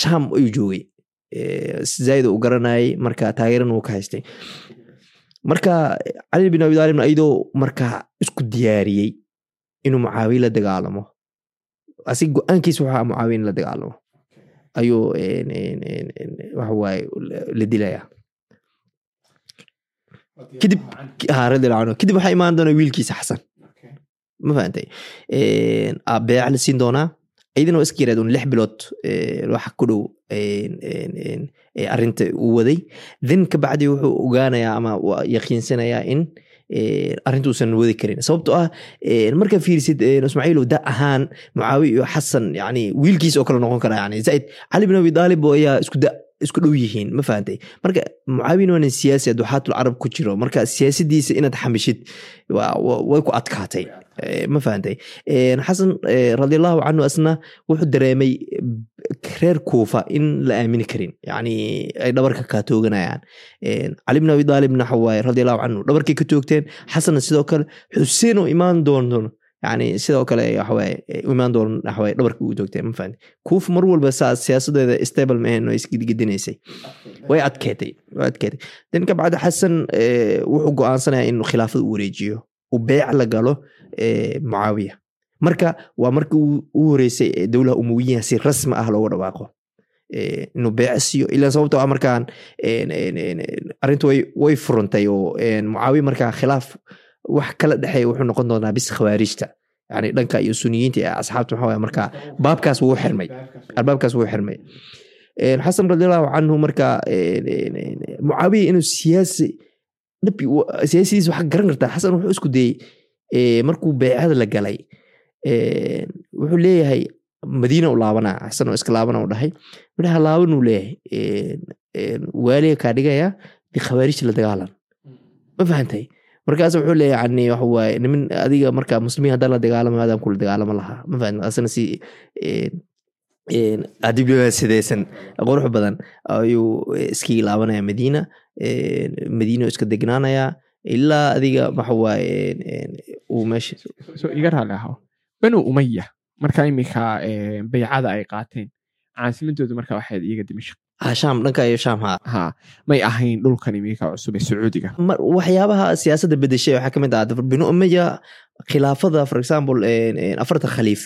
shaam ayuu joogay. Zaaid uu garanayay marka taageerana uu ka haystay marka cali bin abi daalibna iyadoo marka isku diyaariyey inuu mucaawiya la dagaalamo. Asig go'aankiisa waxaa mucaawiya in la dagaalamo. Ayuu waxawaaye la dilaya. Kadib radiallahu anhu. Kadib waxaa imaan doona wiilkiisa xasan. Ma fahantay beec la siin doonaa iyadana waa iska yirahdun lix bilood waxa ku dhow arrinta uu waday. Then kabacdi wuxuu ogaanayaa ama yaqiinsanayaa in arrintuusan wadi karin. Sababtoo ah markaa fiirisid ismaaciilow da ahaan mucaawiya iyo xasan yani wiilkiis oo kale noqon kara yani zaid cali bin abi daalib ayaa isku da isku dhow yihiin ma fahantay marka mucaawiyana waa siyaasi duxaatul carab ku jiro marka siyaasadiisa inaad xamishid way ku adkaatay ma fahantay Eh, xasan radiallahu canhu asna wuxuu dareemay reer kuufa in la aamini karin yani ay dhabarka kaa tooganayaan cali bn abi daalibna xawaaye radiallahu canhu dhabarkay ka toogteen xasanna sidoo kale xuseen oo imaan doono yani sidoo kale imaan doono waxawaaye dhabarka ugu toogteen ma fahantay kuufa mar walba saa siyaasadeeda stable maahan oo isgidgidinaysay way adkeetay way adkeetay dan kabacdi xasan wuxuu go'aansanaya inuu khilaafada u wareejiyo uu beec la galo mucaawiya marka waa markii u horeysay dowlaha umowiyiha si rasmi ah looga dhawaaqo. Inuu beec siiyo ilaa sababtoo ah markaan arrintu way furantay oo mucaawiya markaa khilaaf wax kala dhexeeya wuxuu noqon doonaa bis khawaarijta. Yani dhanka iyo suniyiinta asxaabta maxaa waye marka baabkaas wuu xirmay. Albaabkaas wuu xirmay. Xasan radiallahu canhu marka mucaawiya inuu siyaasi dhab siyaasadiisa waxaa garan kartaa. Xasan wuxuu isku dayey markuu beecada la galay wuxuu leeyahay madiina u laabana xasan oo iska laabana u dhahay. Midhaha laaban uu leeyahay waaliga kaa dhigaya bikhawaarijta la dagaalan. Ma fahantay markaas wuxuu leeyahay yani waxa waaye nimin adiga marka muslimiin haddaan la dagaalamo adaan kula dagaalamo lahaa. Ma fahantay asna si adibsidaysan qurux badan ayuu iskiga laabanaya madiina. Madiina iska degnaanaya ilaa adiga waxa iga raali aho banu umaya marka iminka baycada ay qaateen caasimadoodu marka waxayd iyaga dimashq ah shaam dhanka iyo shaam ha ha may ahayn dhulkan iminka cusub ee sacuudiga. Waxyaabaha siyaasadda bedeshay waxaa ka mid ah binu umaya khilaafada for example afarta khaliif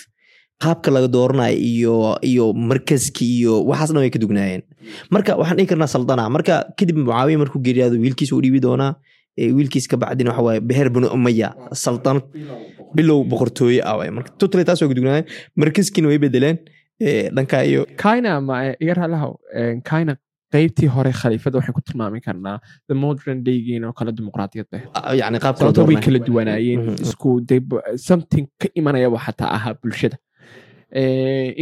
qaabka laga dooranayo iyo iyo markaski iyo waxaas dhan way ka dugnaayeen marka waxaan dhihi karnaa saldana marka kadib mucaawiya markuu geeriyaado wiilkiis uu dhiibi doonaa wiilkiis ka bacdina waxa waaye beher binu umaya saltanad bilow boqortooye ah waay marka totally taas dugnaayeen markaskiina way bedeleen dhanka iyo kaina ma iga raali aho kaina qaybtii hore khaliifada waxaan ku tilmaami karnaa the modern daygiin oo kale dimuqraadiyad leh. Ah, yani qaabka la sababto way kala duwanaayeen Mhm. isku something ka imanayaba xataa ahaa bulshada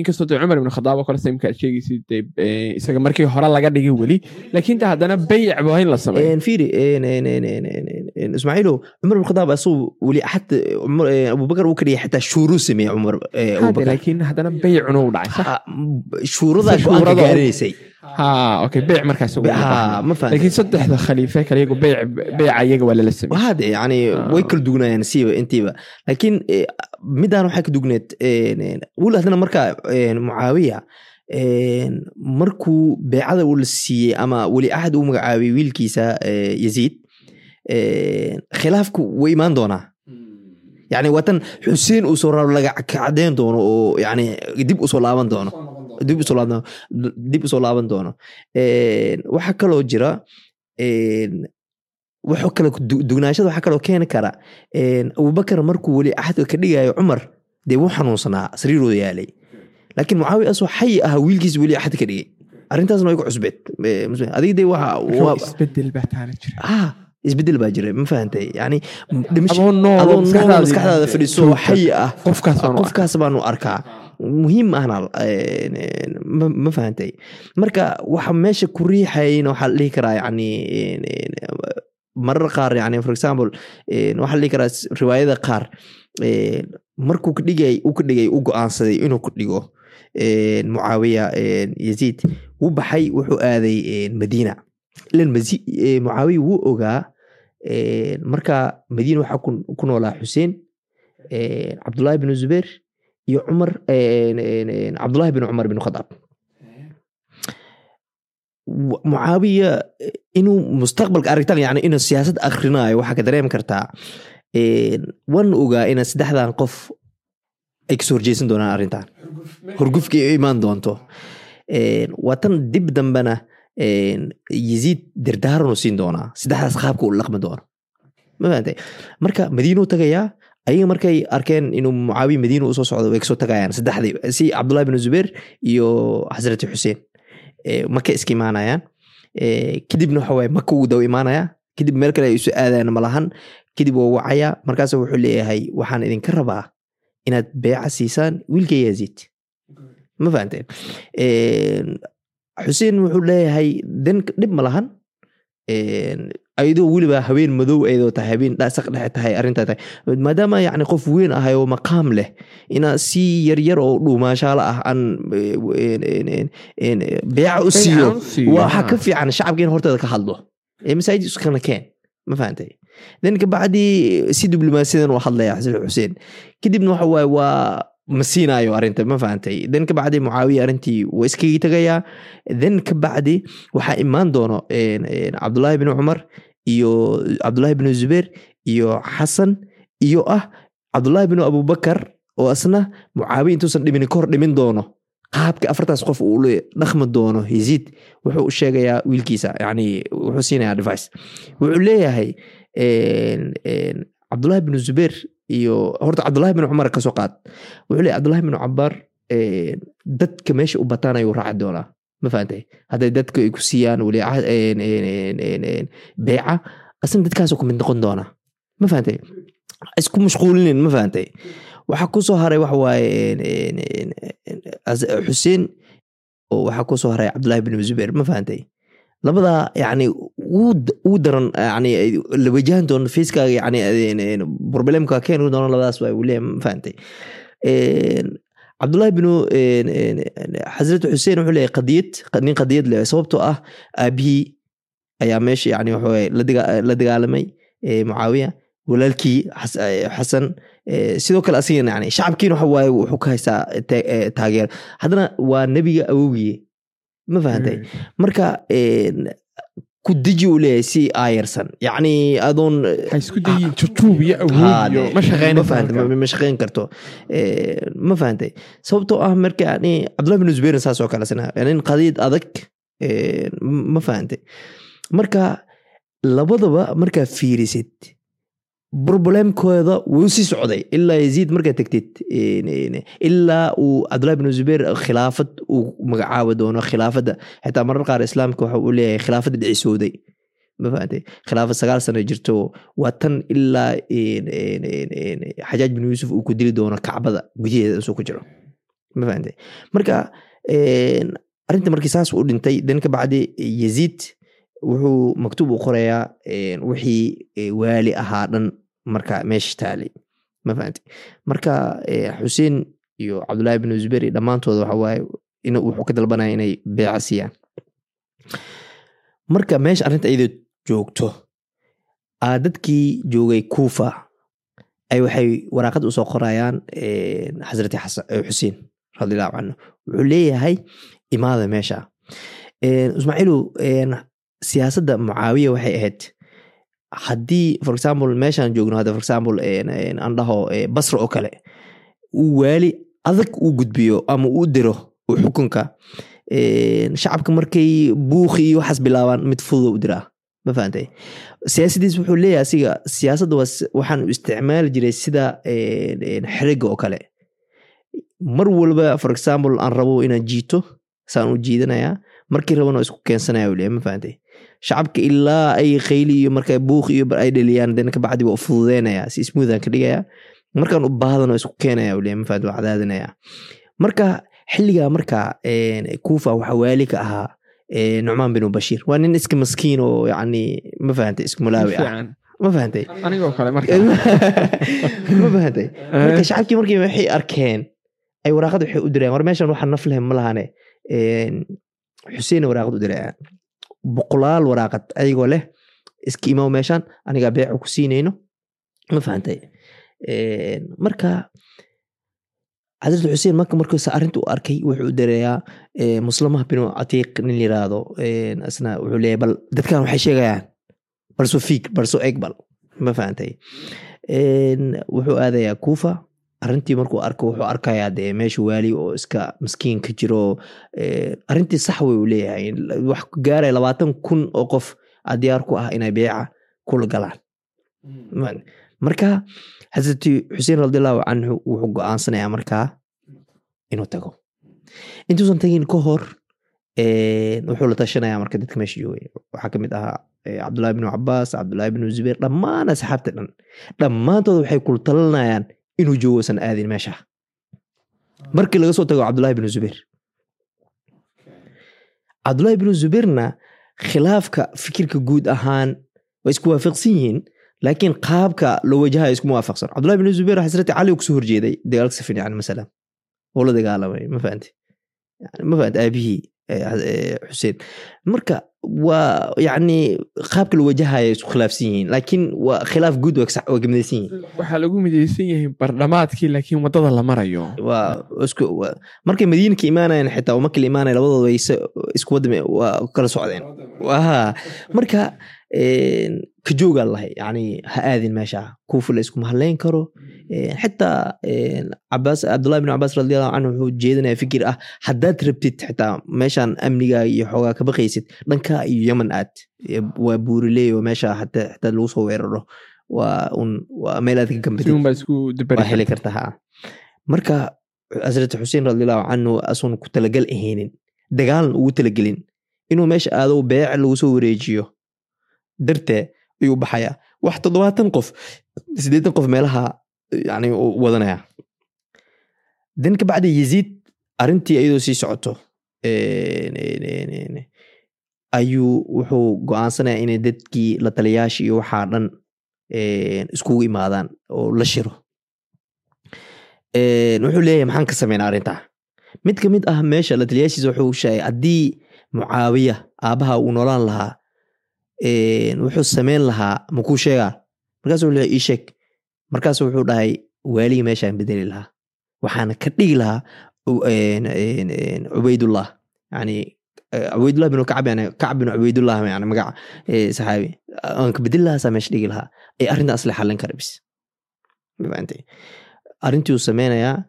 inkastoo de cumar ibn khadaab oo kale samka aad sheegaysid isaga markii hore laga dhigay weli laakiin de haddana bayc waa in la sameeyo Eh, abubakar uu ka dhigay xataa shuuruu sameeye cumar eh, Hade, abubakar laakiin haddana baycuna u dhacay sax? Ha, shuuradaa Se go'aanka shuurada- gaaraysay ha okay bayc markaas ugu Ha, dhacay. ma fahanti laakiin saddexda khaliife kale iyagu bayc bayca iyaga waa lala sameeyey hade yani way kala dugnayaan siiba intiiba laakiin eh, midaan waxaa ka dugneed weli haddana marka mucaawiya markuu beecada uu la siiyey ama weli axad uu magacaabay wiilkiisa yaziid en, khilaafku way imaan doonaa yani waatan xuseen uu soo raro laga doono oo yani dib u soo laaban doono dib u soo laaban dib u soo laaban doono waxaa kaloo jira wuxuu kale du- dugnaashada waxaa kaloo keeni kara abubakar markuu weli axadka ka dhigayo cumar dee wuu xanuunsanaa sariirooda yaalay laakiin mucaawiya asoo xayi ah wiilkiis weli axad ka dhigay arrintaasna way ku cusbeed adiga dee waxa waa- isbeddel baa taana jira ah isbeddel baa jira ma fahantay yani maskaxdaada fadhiso xayi ah qofkaas u baanu arkaa muhiim ahna ma fahantay marka waxa meesha ku riixayna waxaa la dhihi karaa yani marar qaar yani for example waxaa la dhihi karaa riwaayada qaar markuu ka dhigay uu ka dhigay u go'aansaday inuu ku dhigo mucaawiya yaziid wuu baxay wuxuu aaday madiina ilan mucaawiya wuu ogaa marka madiina waxaa ku- noolaa xuseen en, cabdullaahi bin zubeir iyo cumar cabdullaahi bin cumar bin khadaab. Mucaawiya inuu mustaqbalka aragtaan yani inuu siyaasad akhrinayo waxaa ka dareemi kartaa waan ogaa ina saddexdan qof ay ka soo horjeysan doonaan arrintan. Horgufki ay imaan doonto. Waa tan dib dambena en, yaziid dardaaranuu siin doonaa saddexdaas qaabka uu laqmi doono ma fahantay marka madiinuu tagayaa ayaga markay arkeen inuu mucaawiya madiina u soo socdo way ka soo tagayaan saddexdii si cabdullahi bin zubeir iyo xasrati xuseen maka iska imaanayaan kadibna waxa maka uu daw imaanaya kadib meel kale ay isu aadayaan malahan kadib waa wacaya markaas wuxuu leeyahay waxaan idinka rabaa inaad beeca siisaan wiilka yaziid ma fahanteen En, xuseen wuxuu leeyahay den dhib ma lahan. En, ayadoo weliba habeen madow ayadoo tahay habeen saq dhexe tahay arrintaa tahay. Maadaama yacni qof weyn ahay oo maqaam leh inaa si yaryar oo dhuumaashaala ah aan beeca u siiyo waxa ka fiican shacabka in horteeda ka hadlo. Ee masaajid iskana keen ma fahantay then kabacdi si diblomaasiyadan u hadlaya xuseen. Kadibna waxa waaye waa ma siinaayo arrinta ma fahantay then kabacdi mucaawiya arrintii waa iskaga tegayaa then kabacdi waxaa imaan doono cabdullaahi bin cumar iyo cabdullaahi bin zubeer iyo xasan iyo ah cabdullaahi bin abubakar oo asna mucaawiya intuusan dhimin kor dhimin doono qaabka afartaas qof uu dhaqmi doono yaziid wuxuu sheegayaa wiilkiisa yani wuxuu siinayaa advice. wuxuu leeyahay cabdullaahi bin zubeer iyo horta cabdullaahi bin cumar ka soo qaad. Wuxuu leeyahay cabdullaahi bin cabaar dadka meesha u bataan ayuu raaci doonaa. Ma fahantay hadday dadka ay ku siiyaan weli beeca asna dadkaasoo ku mid noqon doonaa. Ma fahantay isku mashquulinin ma fahantay waxaa ku soo haray waxa waaye xuseen waxaa ku soo haray cabdullaahi bin zubeer ma fahantay labadaa yani uu daran yani la wajahan doono facekaaga yani problemka keeni doono labadaas waa leeyahay ma fahantay cabdullaahi binu xasratu xuseen wuxuu leeyahay qadiyad nin qadiyad leeyahay sababtoo ah aabihii ayaa meesha yani waxawaaye la dagaalamay mucaawiya walaalkii xasan sidoo kale asigana yani shacabkiina waxa waaye wuxuu ka haystaa taageer. Haddana waa nebiga awowgiye ma fahantay marka ku deji uu leeyahay si aayarsan yacni adoon ma shaqeyn karto ma fahantay sababtoo ah marka yani cabdullahi bin zubeyrin saas oo kale sana nin qadiid adag ma fahantay marka labadaba markaa fiirisid problemkooda wuu sii socday. Ilaa yaziid markaa tegtid ilaa uu cabdullahi bin zubeir khilaafad uu magacaabi doono khilaafadda. Xitaa marar qaar islaamka waxa uu leeyahay khilaafadda dhicisooday ma khilaafad sagaal sano jirto. Waa tan ilaa xajaaj bin yuusuf uu ku dili doono kacbada gudaheeda isuu ku jiro. Ma marka arrinta markii saas u dhintay dan ka bacdi yaziid wuxuu maktuub u qorayaa wixii waali ahaa dhan marka meesha taalay ma fahantay marka xuseen iyo cabdullaahi bin zubeir iyo dhammaantooda waxa waaye in wuxuu ka dalbanaya inay beeca siiyaan. Marka meesha arrinta iyadoo joogto aa dadkii joogay kuufa ay waxay waraaqad u soo qorayaan xasrati xuseen radiallahu canhu wuxuu leeyahay imaada meesha. Ismaaciilu siyaasadda mucaawiya waxay ahayd haddii for example meeshaan joogno hadda for example aan dhaho basra oo kale uu waali adag uu gudbiyo ama uu diro xukunka shacabka markay buuqi iyo waxaas bilaabaan mid fudud u diraa. Ma fahantay siyaasadiis wuxuu leeyahay asiga siyaasadda waxaan u isticmaali jiray sida xeriga oo kale. Mar walba for example aan rabo inaan jiito saan u jiidanayaa markii rabana isku keensanaya u ma fahantay shacabka ilaa ay khayli iyo marka buuq iyo ay dheliyaan den kabacdi waa u fududeynaya si smoothan ka dhigaya markaan u baahdan isku keenaya fahantay waa cadaadinaya marka xilligaa marka kuufa waxa waali ka ahaa nucmaan bin bashiir waa nin iska maskiin oo yani ma fahantay isku malaawi ah ma fahantay anigoo kale marka ma fahantay marka shacabkii markii waxay arkeen ay waraaqad waxay u dirayaan war meeshan waxa naf leh ma lahane xuseen waraaqad u dirayaan boqolaal waraaqad ayagoo leh iska imaw meeshan anigaa beecu ku siinayno. Ma fahantay marka xasrat xuseen marka markuusa arrinta u arkay wuxuu dareeyaa muslamaha binu catiiq nin yiraahdo isna wuxuu leeyahay bal dadkan waxay sheegayaan balso fiig balso egbal ma fahantay wuxuu aadayaa kuufa arrintii markuu arko wuxuu arkayaa dee meesha waali oo iska maskiin ka jiro arrintii sax wey uu leeyahay. Wax gaaraya labaatan kun oo qof a diyaar ku ah inay beeca kula galaan. Marka xasrati xuseen radiallahu canhu wuxuu go'aansanayaa markaa inuu tago. Intuusan tagin ka hor wuxuu la tashanaya marka dadka meesha joogay waxaa ka mid ahaa cabdullahi binu cabaas cabdullahi binu zubeir dhammaan asxaabta dhan. Dhammaantooda waxay kula talinayaan inuu joogosan aadin meesha. Markii laga soo tago cabdullahi binu zubeir cabdullahi binu zubeirna khilaafka fikirka guud ahaan way isku waafaqsan yihiin laakiin qaabka loo wajahayo iskuma waafaqsan cabdullahi bin zubeer xasrati cali ka soo horjeeday dagaalka safin yani masalan oo la dagaalamay ma fahanti? Ma fahanti aabihii xuseen. Marka waa yani qaabka loo wajahayo isku khilaafsan yihiin laakiin waa khilaaf guud waa gamidaysan yihiin. Waxaa lagu midaysan yahay bardhamaadkii laakiin waddada la marayo. Markay madiina ka imaanayaan xitaa markii la imaanaya labadooda isku waa kala socdeen. Marka een, ka joogaa lahay yani ha aadin meesha kuufi la iskuma karo xitaa cabdullahi bin cabaas radiallahu canhu wuxuu jeedinaya fikir ah haddaad rabtid xitaa meeshan amniga iyo xoogaa ka baqaysid dhanka iyo yemen aad waa buuriley oo meesha xitaa lagu soo weeraro waa un waa meel aad ka heli karta ha marka asrata xuseen radiallahu canhu asun ku talagal ahaynin dagaalan ugu talagelin inuu meesha aado beec lagu soo wareejiyo dartee ayuu baxaya. Wax toddobaatan qof siddeetan qof meelaha yani wadanaya. Dan ka bacdi yaziid arrintii iyadoo sii socoto ayuu wuxuu go'aansanaya inay dadkii la taliyaasha iyo waxaa dhan iskugu imaadaan oo la shiro. Wuxuu leeyahay maxaan ka sameynaa arrintaa? Mid ka mid ah meesha la taliyaashiisa wuxuu sheegay haddii mucaawiya aabaha uu noolaan lahaa wuxuu sameyn lahaa makuu sheegaa markaasu wuxuu ii sheeg. Markaasu wuxuu dhahay waaligii meeshaan bedeli lahaa. Waxaana ka dhigi lahaa cubaydullah yani cubaydullah bin kacb yani kacb bin cubaydullah yani magaca eh, saxaabi. Aan ka bedeli lahaa saa meesha dhigi lahaa. Ee arrintaas la xallin kara bis arrintii uu sameynayaa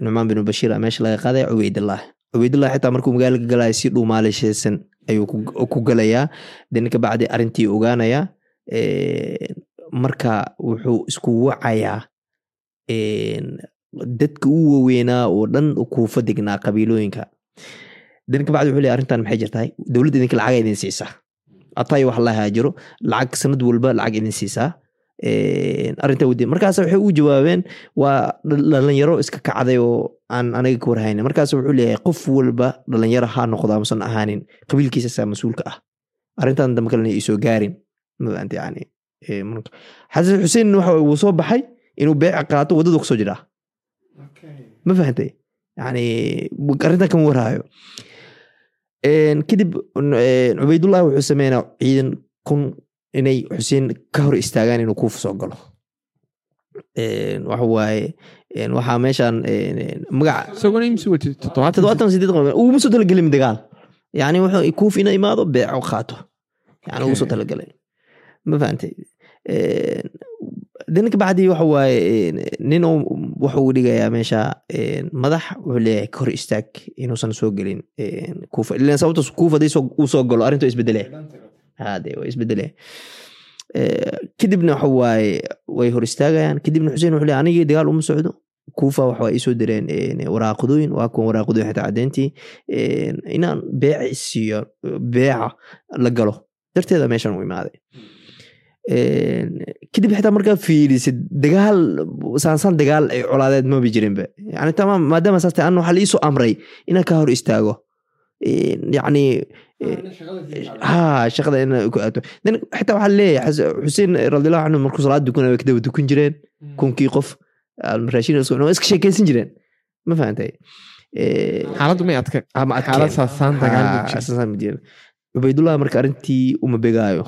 nucmaan bin bashiir aa meesha laga qaadaya cubaydullah cubaydullah xitaa markuu magaalada galaya si dhuumaalishaysan ayuu ku- galayaa den ka bacdi arrintii ogaanayaa een, marka wuxuu isku wacayaa dadka u waaweynaa oo dhan kuufa degnaa qabiilooyinka. Den ka bacdi wuxuu leeyahay arrintan maxay jirtahay? Dowladda idinka lacag idin siisaa atay wax la haajiro lacag sanad walba lacag idin siisaa Een, arrintaa wadi markaas waxay u jawaabeen waa dhal- dhalinyaro iska kacday oo aan anaga ka warhaynin. Markaas wuxuu leeyahay qof walba dhalinyaro ha noqdo amusan ahaanin qabiilkiisa saa mas'uulka ah. Arrintan dambe kalena isoo gaarin. Xasan xuseen waxa uu soo baxay inuu beeca qaato waddadu ku soo jiraa. Ma fahantay yani arrintan kama warhaayo. Kadib een, cubaydullah wuxuu sameynaa ciidan kun inay xuseen ka hor istaagaan inuu kuufa soo galo. Een, waxa waaye een, waxaa meeshan een, een, magaca isaguna imsi watid toddobaatan toddobaatan sideed qof uguma soo talagelin dagaal yani wuxuu kuuf ina imaado beeco qaato. Yani ugu soo talagalay. Ma fahantay Een, dinka bacdii waxa waaye nin uu wuxuu dhigayaa meesha madax wuxuu leeyahay ka hor istaag inuusan soo gelin kuufa ilan sababta kuufa haddii soo- uu soo galo arrintu isbedelee hade waa isbedele kadibna waxa waaye way hor istaagayaan kadibna xuseen wuxuu leeyahay anigii dagaal uma socdo kuufa waxa waa isoo direen een, waraaqadooyin waa kuwan waraaqadooyin xitaa caddeyntii inaan beeca isiiyo beeca la galo darteeda meeshan u imaaday kadib xitaa markaa fiirisid dagaal saansaan dagaal ay colaadeed maba jirinba yani tamaam maadaama saas tahay ana waxaa la iisoo amray inaan ka hor Ha shaqada in ku aato then xitaa waxaa leeyahay xuseen radiallahu canhu markuu salaad dukanaya way kadaba dukan jireen kunkii qof raashin isku iska sheekeysan jireen ma fahantay xaaladdu may adka ama adkeen. xaalad saasaan dagaal ma Ha, jiro. saasaan ma jirin. cubaydullah marka arrintii uma begaayo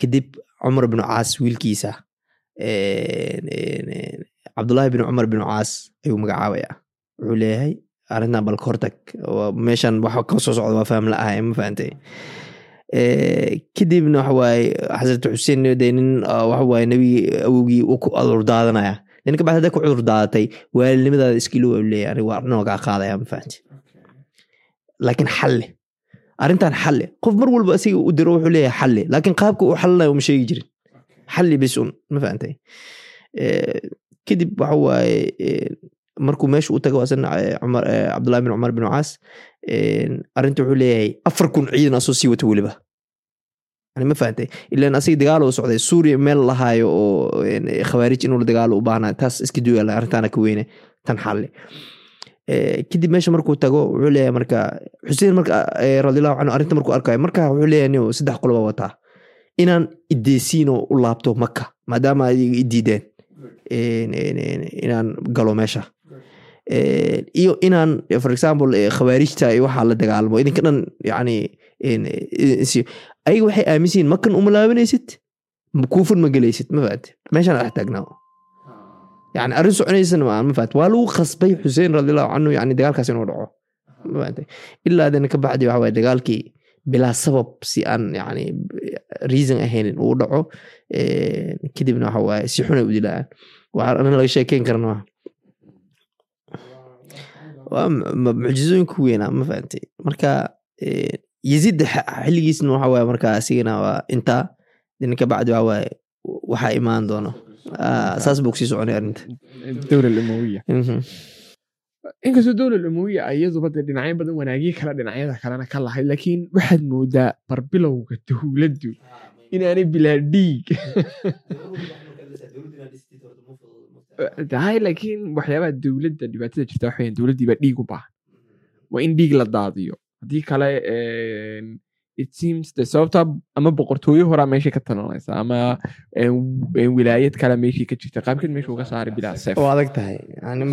kadib cumar binu caas wiilkiisa cabdullaahi bin cumar bin caas ayuu magacaabaya wuxuu leeyahay arrintan bal ka hortag meeshan waxa ka soo socda waa faham la-ah ma fahantay Eh, kadibna waxa waaye xasrata xuseen dee nin ah, waxa waaye nebigi awowgii uu ku cudur daadanaya. Ninka bacdi hadday ku cudur daadatay waalidnimadaada iskiilo waa leeyahay aniga waa kaa qaadaya ma fahantay laakiin xalle arrintan xalle qof mar walba asiga u diro wuxuu leeyahay xalle laakiin qaabka uu xallinayo uma sheegi jirin. Xalli bis un ma fahantay Eh, kadib waxa waaye eh, markuu meesha u tago eh, eh, cabdullahi bin cumar bin caas arrinta wuxuu leeyahay afar kun ciidan asoo sii wata weliba. Ma fahantay ilan asiga dagaal uu socday suuriya meel lahaayo oo khawaarij inuu dagaalo u baahnaa taas iska duyaala arrintaana ka weyne tan xalli Eh, kadib meesha markuu tago wuxuu leeyahay marka xuseen marka eh, radiallahu canhu arrinta markuu arkayo marka wuxuu leeyahay nin saddex qoloba wataa. Inaan ideysiin oo u laabto maka maadaama diideen een, een, een, inaan galo meesha iyo inaan for example khawaarijta iyo waxaa la dagaalamo idinka dhan yani ayaga waxay aaminsan yihiin makan uma laabanaysid kuufan ma gelaysid ma fahamte meeshaan dhex taagnaa yani arrin soconaysana ma ma fahamte waa lagu khasbay xuseen radiallahu canhu yani dagaalkaas inuu dhaco ilaa dana ka bacdi waxa waye dagaalkii bilaa sabab si aan yani reason ahaynin uu dhaco kadibna waxa waaye si xunay u dilaan waxaa arrin laga sheekeyn karna maaha waa mu- mu- mucjizooyinka weynaa ma fahantay marka yazid x- xilligiisna waxa waaye marka asigana waa intaa dina ka bacdi waxa waaye waxaa imaan doono. Ah, saas buu ku sii soconay arrinta. Dowla umawiya. Mhm. inkastoo dowla umawiya iyaduba dee dhinacyo badan wanaagyo kale dhinacyada kalena ka lahayd laakiin waxaad moodaa barbilowga dowladdu. Inaanay bilaa dhiig tahay laakiin waxyaabaha dowladda dhibaatada jirta waxa weeyaan dowladdii baa dhiig u baahan waa in dhiig la daadiyo haddii kale it seems de sababta ama boqortooyo horaa meesha ka talanaysa ama wilaayad kale meeshii ka jirta qaabkeed meesha uga saaray bilaa seef waa adag tahay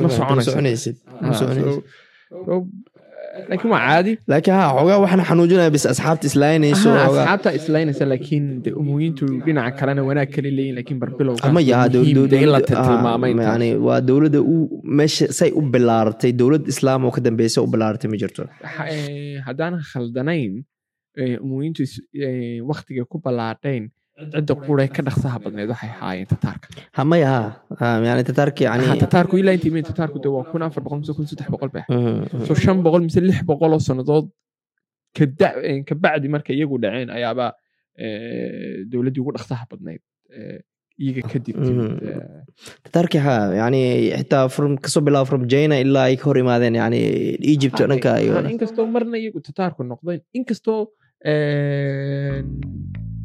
Ma soconaysid laakiin waa caadi laakiin ha xoogaa waxaan xanuujinaya bis asxaabta islaynayso asxaabta islaynaysa laakiin de umuyiintu dhinaca kalena wanaag kale leeyihiin laakiin barbilowga ama yani waa dowladda u meesha say u bilaaratay dowlad islaam oo ka dambeysa u bilaaratay ma jirto Ha- haddaan khaldanayn umuyiintu waktiga ku ballaadhayn cidda quree ka dhaqsaha badneed waxay haayeen tataarka hama yaha yani tataarka yani Ha, tataarku ilaa intii tataarku de waa kun afar boqol mise kun saddex boqol beh. Mhm, mhm. so shan boqol mise lix boqol oo sannadood kada- kabacdi marka iyagu dhaceen ayaaba eh, dowladdii ugu dhaqsaha badnayd eh, iyaga kadib tataarki ha yani xitaa from ka soo bilaabo from china ilaa ay ka hor imaadeen yani egypt oo dhanka iyo Ha, inkastoo marna iyagu tataarku noqdeen inkastoo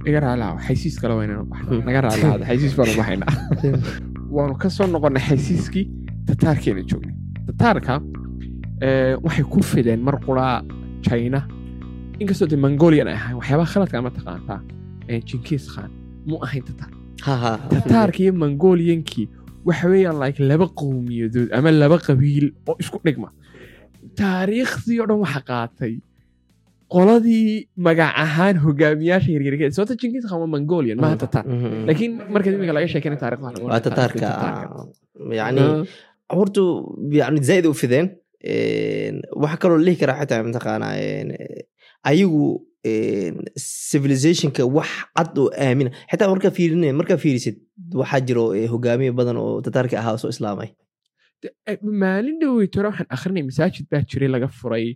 een, iga raalaha xaysiis kale waynanu baxna naga raalaada xaysiis baanu baxaynaa waanu ka soo noqonnay xaysiiskii tataarkeena joognay tataarka waxay ku fideen mar quraa china inkastoo de mongolian ay ahayn waxyaabaha khaladka ama taqaantaa jinkis khan mu ahayn tataar tataarka iyo mongoliankii waxa weeyaan like laba qowmiyadood ama laba qabiil oo isku dhigma taariikhdii oo dhan waxa qaatay qoladii magac ahaan hogaamiyaasha yaryarkeed sababta jinkis khan waa mongolian maaha tataar Mhm. laakiin marka iminka laga sheekayna taariikhda waxaa lagu waa odhan tataarka tataarka. yani Ah, hortu yani zaaid u fideen Een, waxa kaloo la dhihi karaa xitaa mataqaana een, ayagu civilizationka wax cad oo aamina. Xitaa markaa fiirin markaa fiirisid waxaa jiro eh, hogaamiye badan oo tataarka ahaa oo soo islaamay. Eh, maalin dhoweyt hore waxaan akhrinay masaajid baa jiray laga furay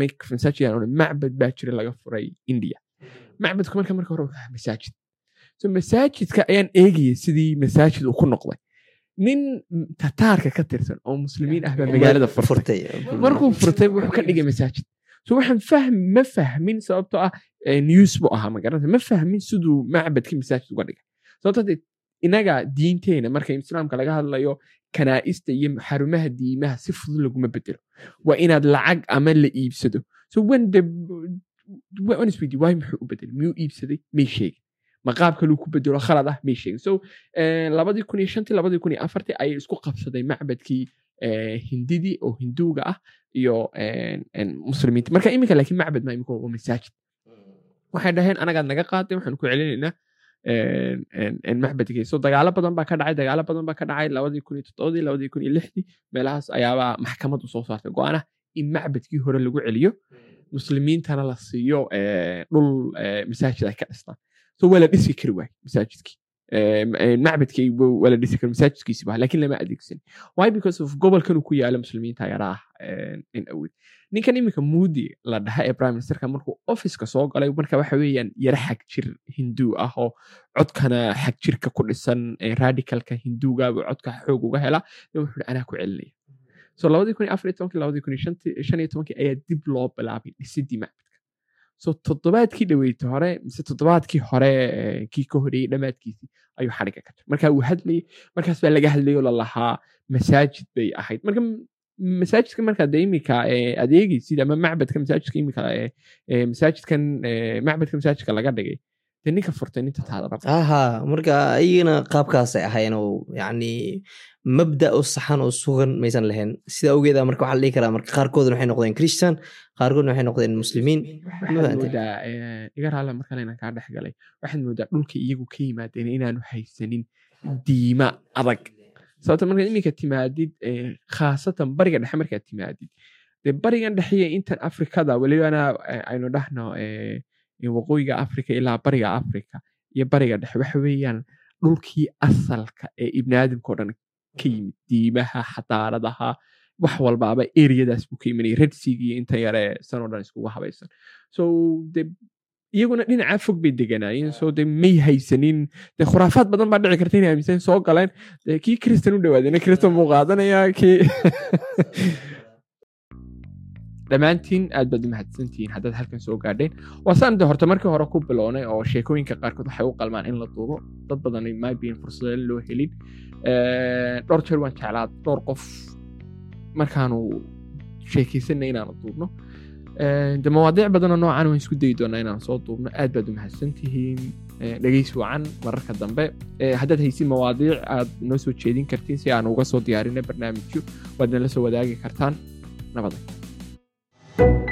make- masaajid aan odhan, macbad baa jiray laga furay india macbadku marka marka hore wuxuu masaajid so masaajidka ayaan eegayay sidii masaajid uu ku noqday nin tataarka ka tirsan oo muslimiin ah baa magaalada furtay markuu furtay wuxuu ka dhigay masaajid so waxaan fahm ma fahmin sababtoo ah news buu ahaa magaranta ma fahmin siduu macbadka masaajid uga dhigay inaga diinteena marka islaamka laga hadlayo kanaa'ista iyo xarumaha diimaha si fudud laguma bedelo. Waa inaad lacag ama la iibsado. Waay muxuu u bedelay miyuu iibsaday? May sheegin ma qaab kaluu ku bedelo khalad ah may sheegin so eh, labadii kun iyo shantii labadii kun iyo afartii ayay isku qabsaday macbadkii eh, hindidii oo hinduuga ah iyo en muslimiinta. Marka iminka laakiin macbad ma imika waa masaajid. Waxay dhaheen anagaad naga qaaday waxaan ku celinaynaa en- en- en macbadkii so dagaalo badan baa ka dhacay dagaalo badan baa ka dhacay labadii kun iyo toddobadii labadii kun iyo lixdii meelahaas ayaabaa maxkamadu soo saartay go'aanah in macbadkii hore lagu celiyo muslimiintana la siiyo dhul masaajid ay ka dhistaan so waa la dhisi kari waay masaajidkii M- macbadkii wa- waa la dhisi kari masaajidkiisi baa laakiin lama adeegsan why? Because of gobolkan uu ku yaalo muslimiinta yaraa in awood ninkan iminka moody la dhaha ee prime ministerka markuu officeka soo galay marka waxa weeyaan yara xag jir hinduu ah oo codkana xag jirka ku dhisan radicalka hinduuga buu codka xoog uga hela wuxuu anaa so labadii kun iyo afar iyo tobankii labadii kun iyo shan iyo tobankii ayaa dib loo bilaabay so toddobaadkii dhaweyta hore mise toddobaadkii hore eh, kii ka horeeyey dhammaadkiisii ayuu xadhiga ka jiray marka uu hadlayay markaas baa laga hadlayay oo lalahaa masaajid bay ahayd marka masaajidka markaa de imika eh, adeegaysid ama macbadka masaajidka eh, eh, masaajidkan eh, macbadka masaajidka laga dhigay ninka furtay ninta taada raba aha marka ayagana qaabkaasay ahayn oo yacni mabda oo saxan oo sugan maysan lahayn sida awgeeda marka waxaa la dhihi karaa marka qaarkoodna waxay noqdeen christian qaarkoodna waxay noqdeen muslimiin moodaa iga inaan kaa dhex galay waxaad moodaa dhulka iyagu ka yimaadeen inaanu haysanin diima adag sababta markaad iminka timaadid khaasatan bariga dhexe markaad timaadid dee barigan dhexe iyo intan afrikada welibana eh, aynu dhahno in waqooyiga afrika ilaa bariga afrika iyo bariga dhexe. Waxa weeyaan dhulkii asalka ee ibni aadamka o dhan ka yimid diimaha xadaaradaha wax walbaaba eriyadaas buu ka imanayay redsiga iyo inta yare sanoo dhan iskugu habaysan. So de iyaguna dhinacaa fog bay deganaayeen. So de may haysanin. De khuraafaad badan baa dhici karta inay aaminsan soo galeen. De kii kristan u dhawaadena kristan buu qaadanayaa kii dhammaantiin aad baad u mahadsantihiin haddaad halkan soo gaadheen waa saan de horta markii hore ku bilownay oo sheekooyinka qaarkood waxay u qalmaan in la duubo dad badan maybiin fursado loo helin dhowr jeer waan jeclaa dhowr qof markaanu sheekaysanay inaanu duubno de mawaadiic badanoo noocan waan isku dayi doonaa inaan soo duubno aad baad u mahadsantihiin Eh, dhegeysi wacan mararka dambe haddaad haysin mawaadiic aad noo soo jeedin kartiin si aan uga soo diyaarinay barnaamijyo waad nala soo wadaagi kartaan nabada thank you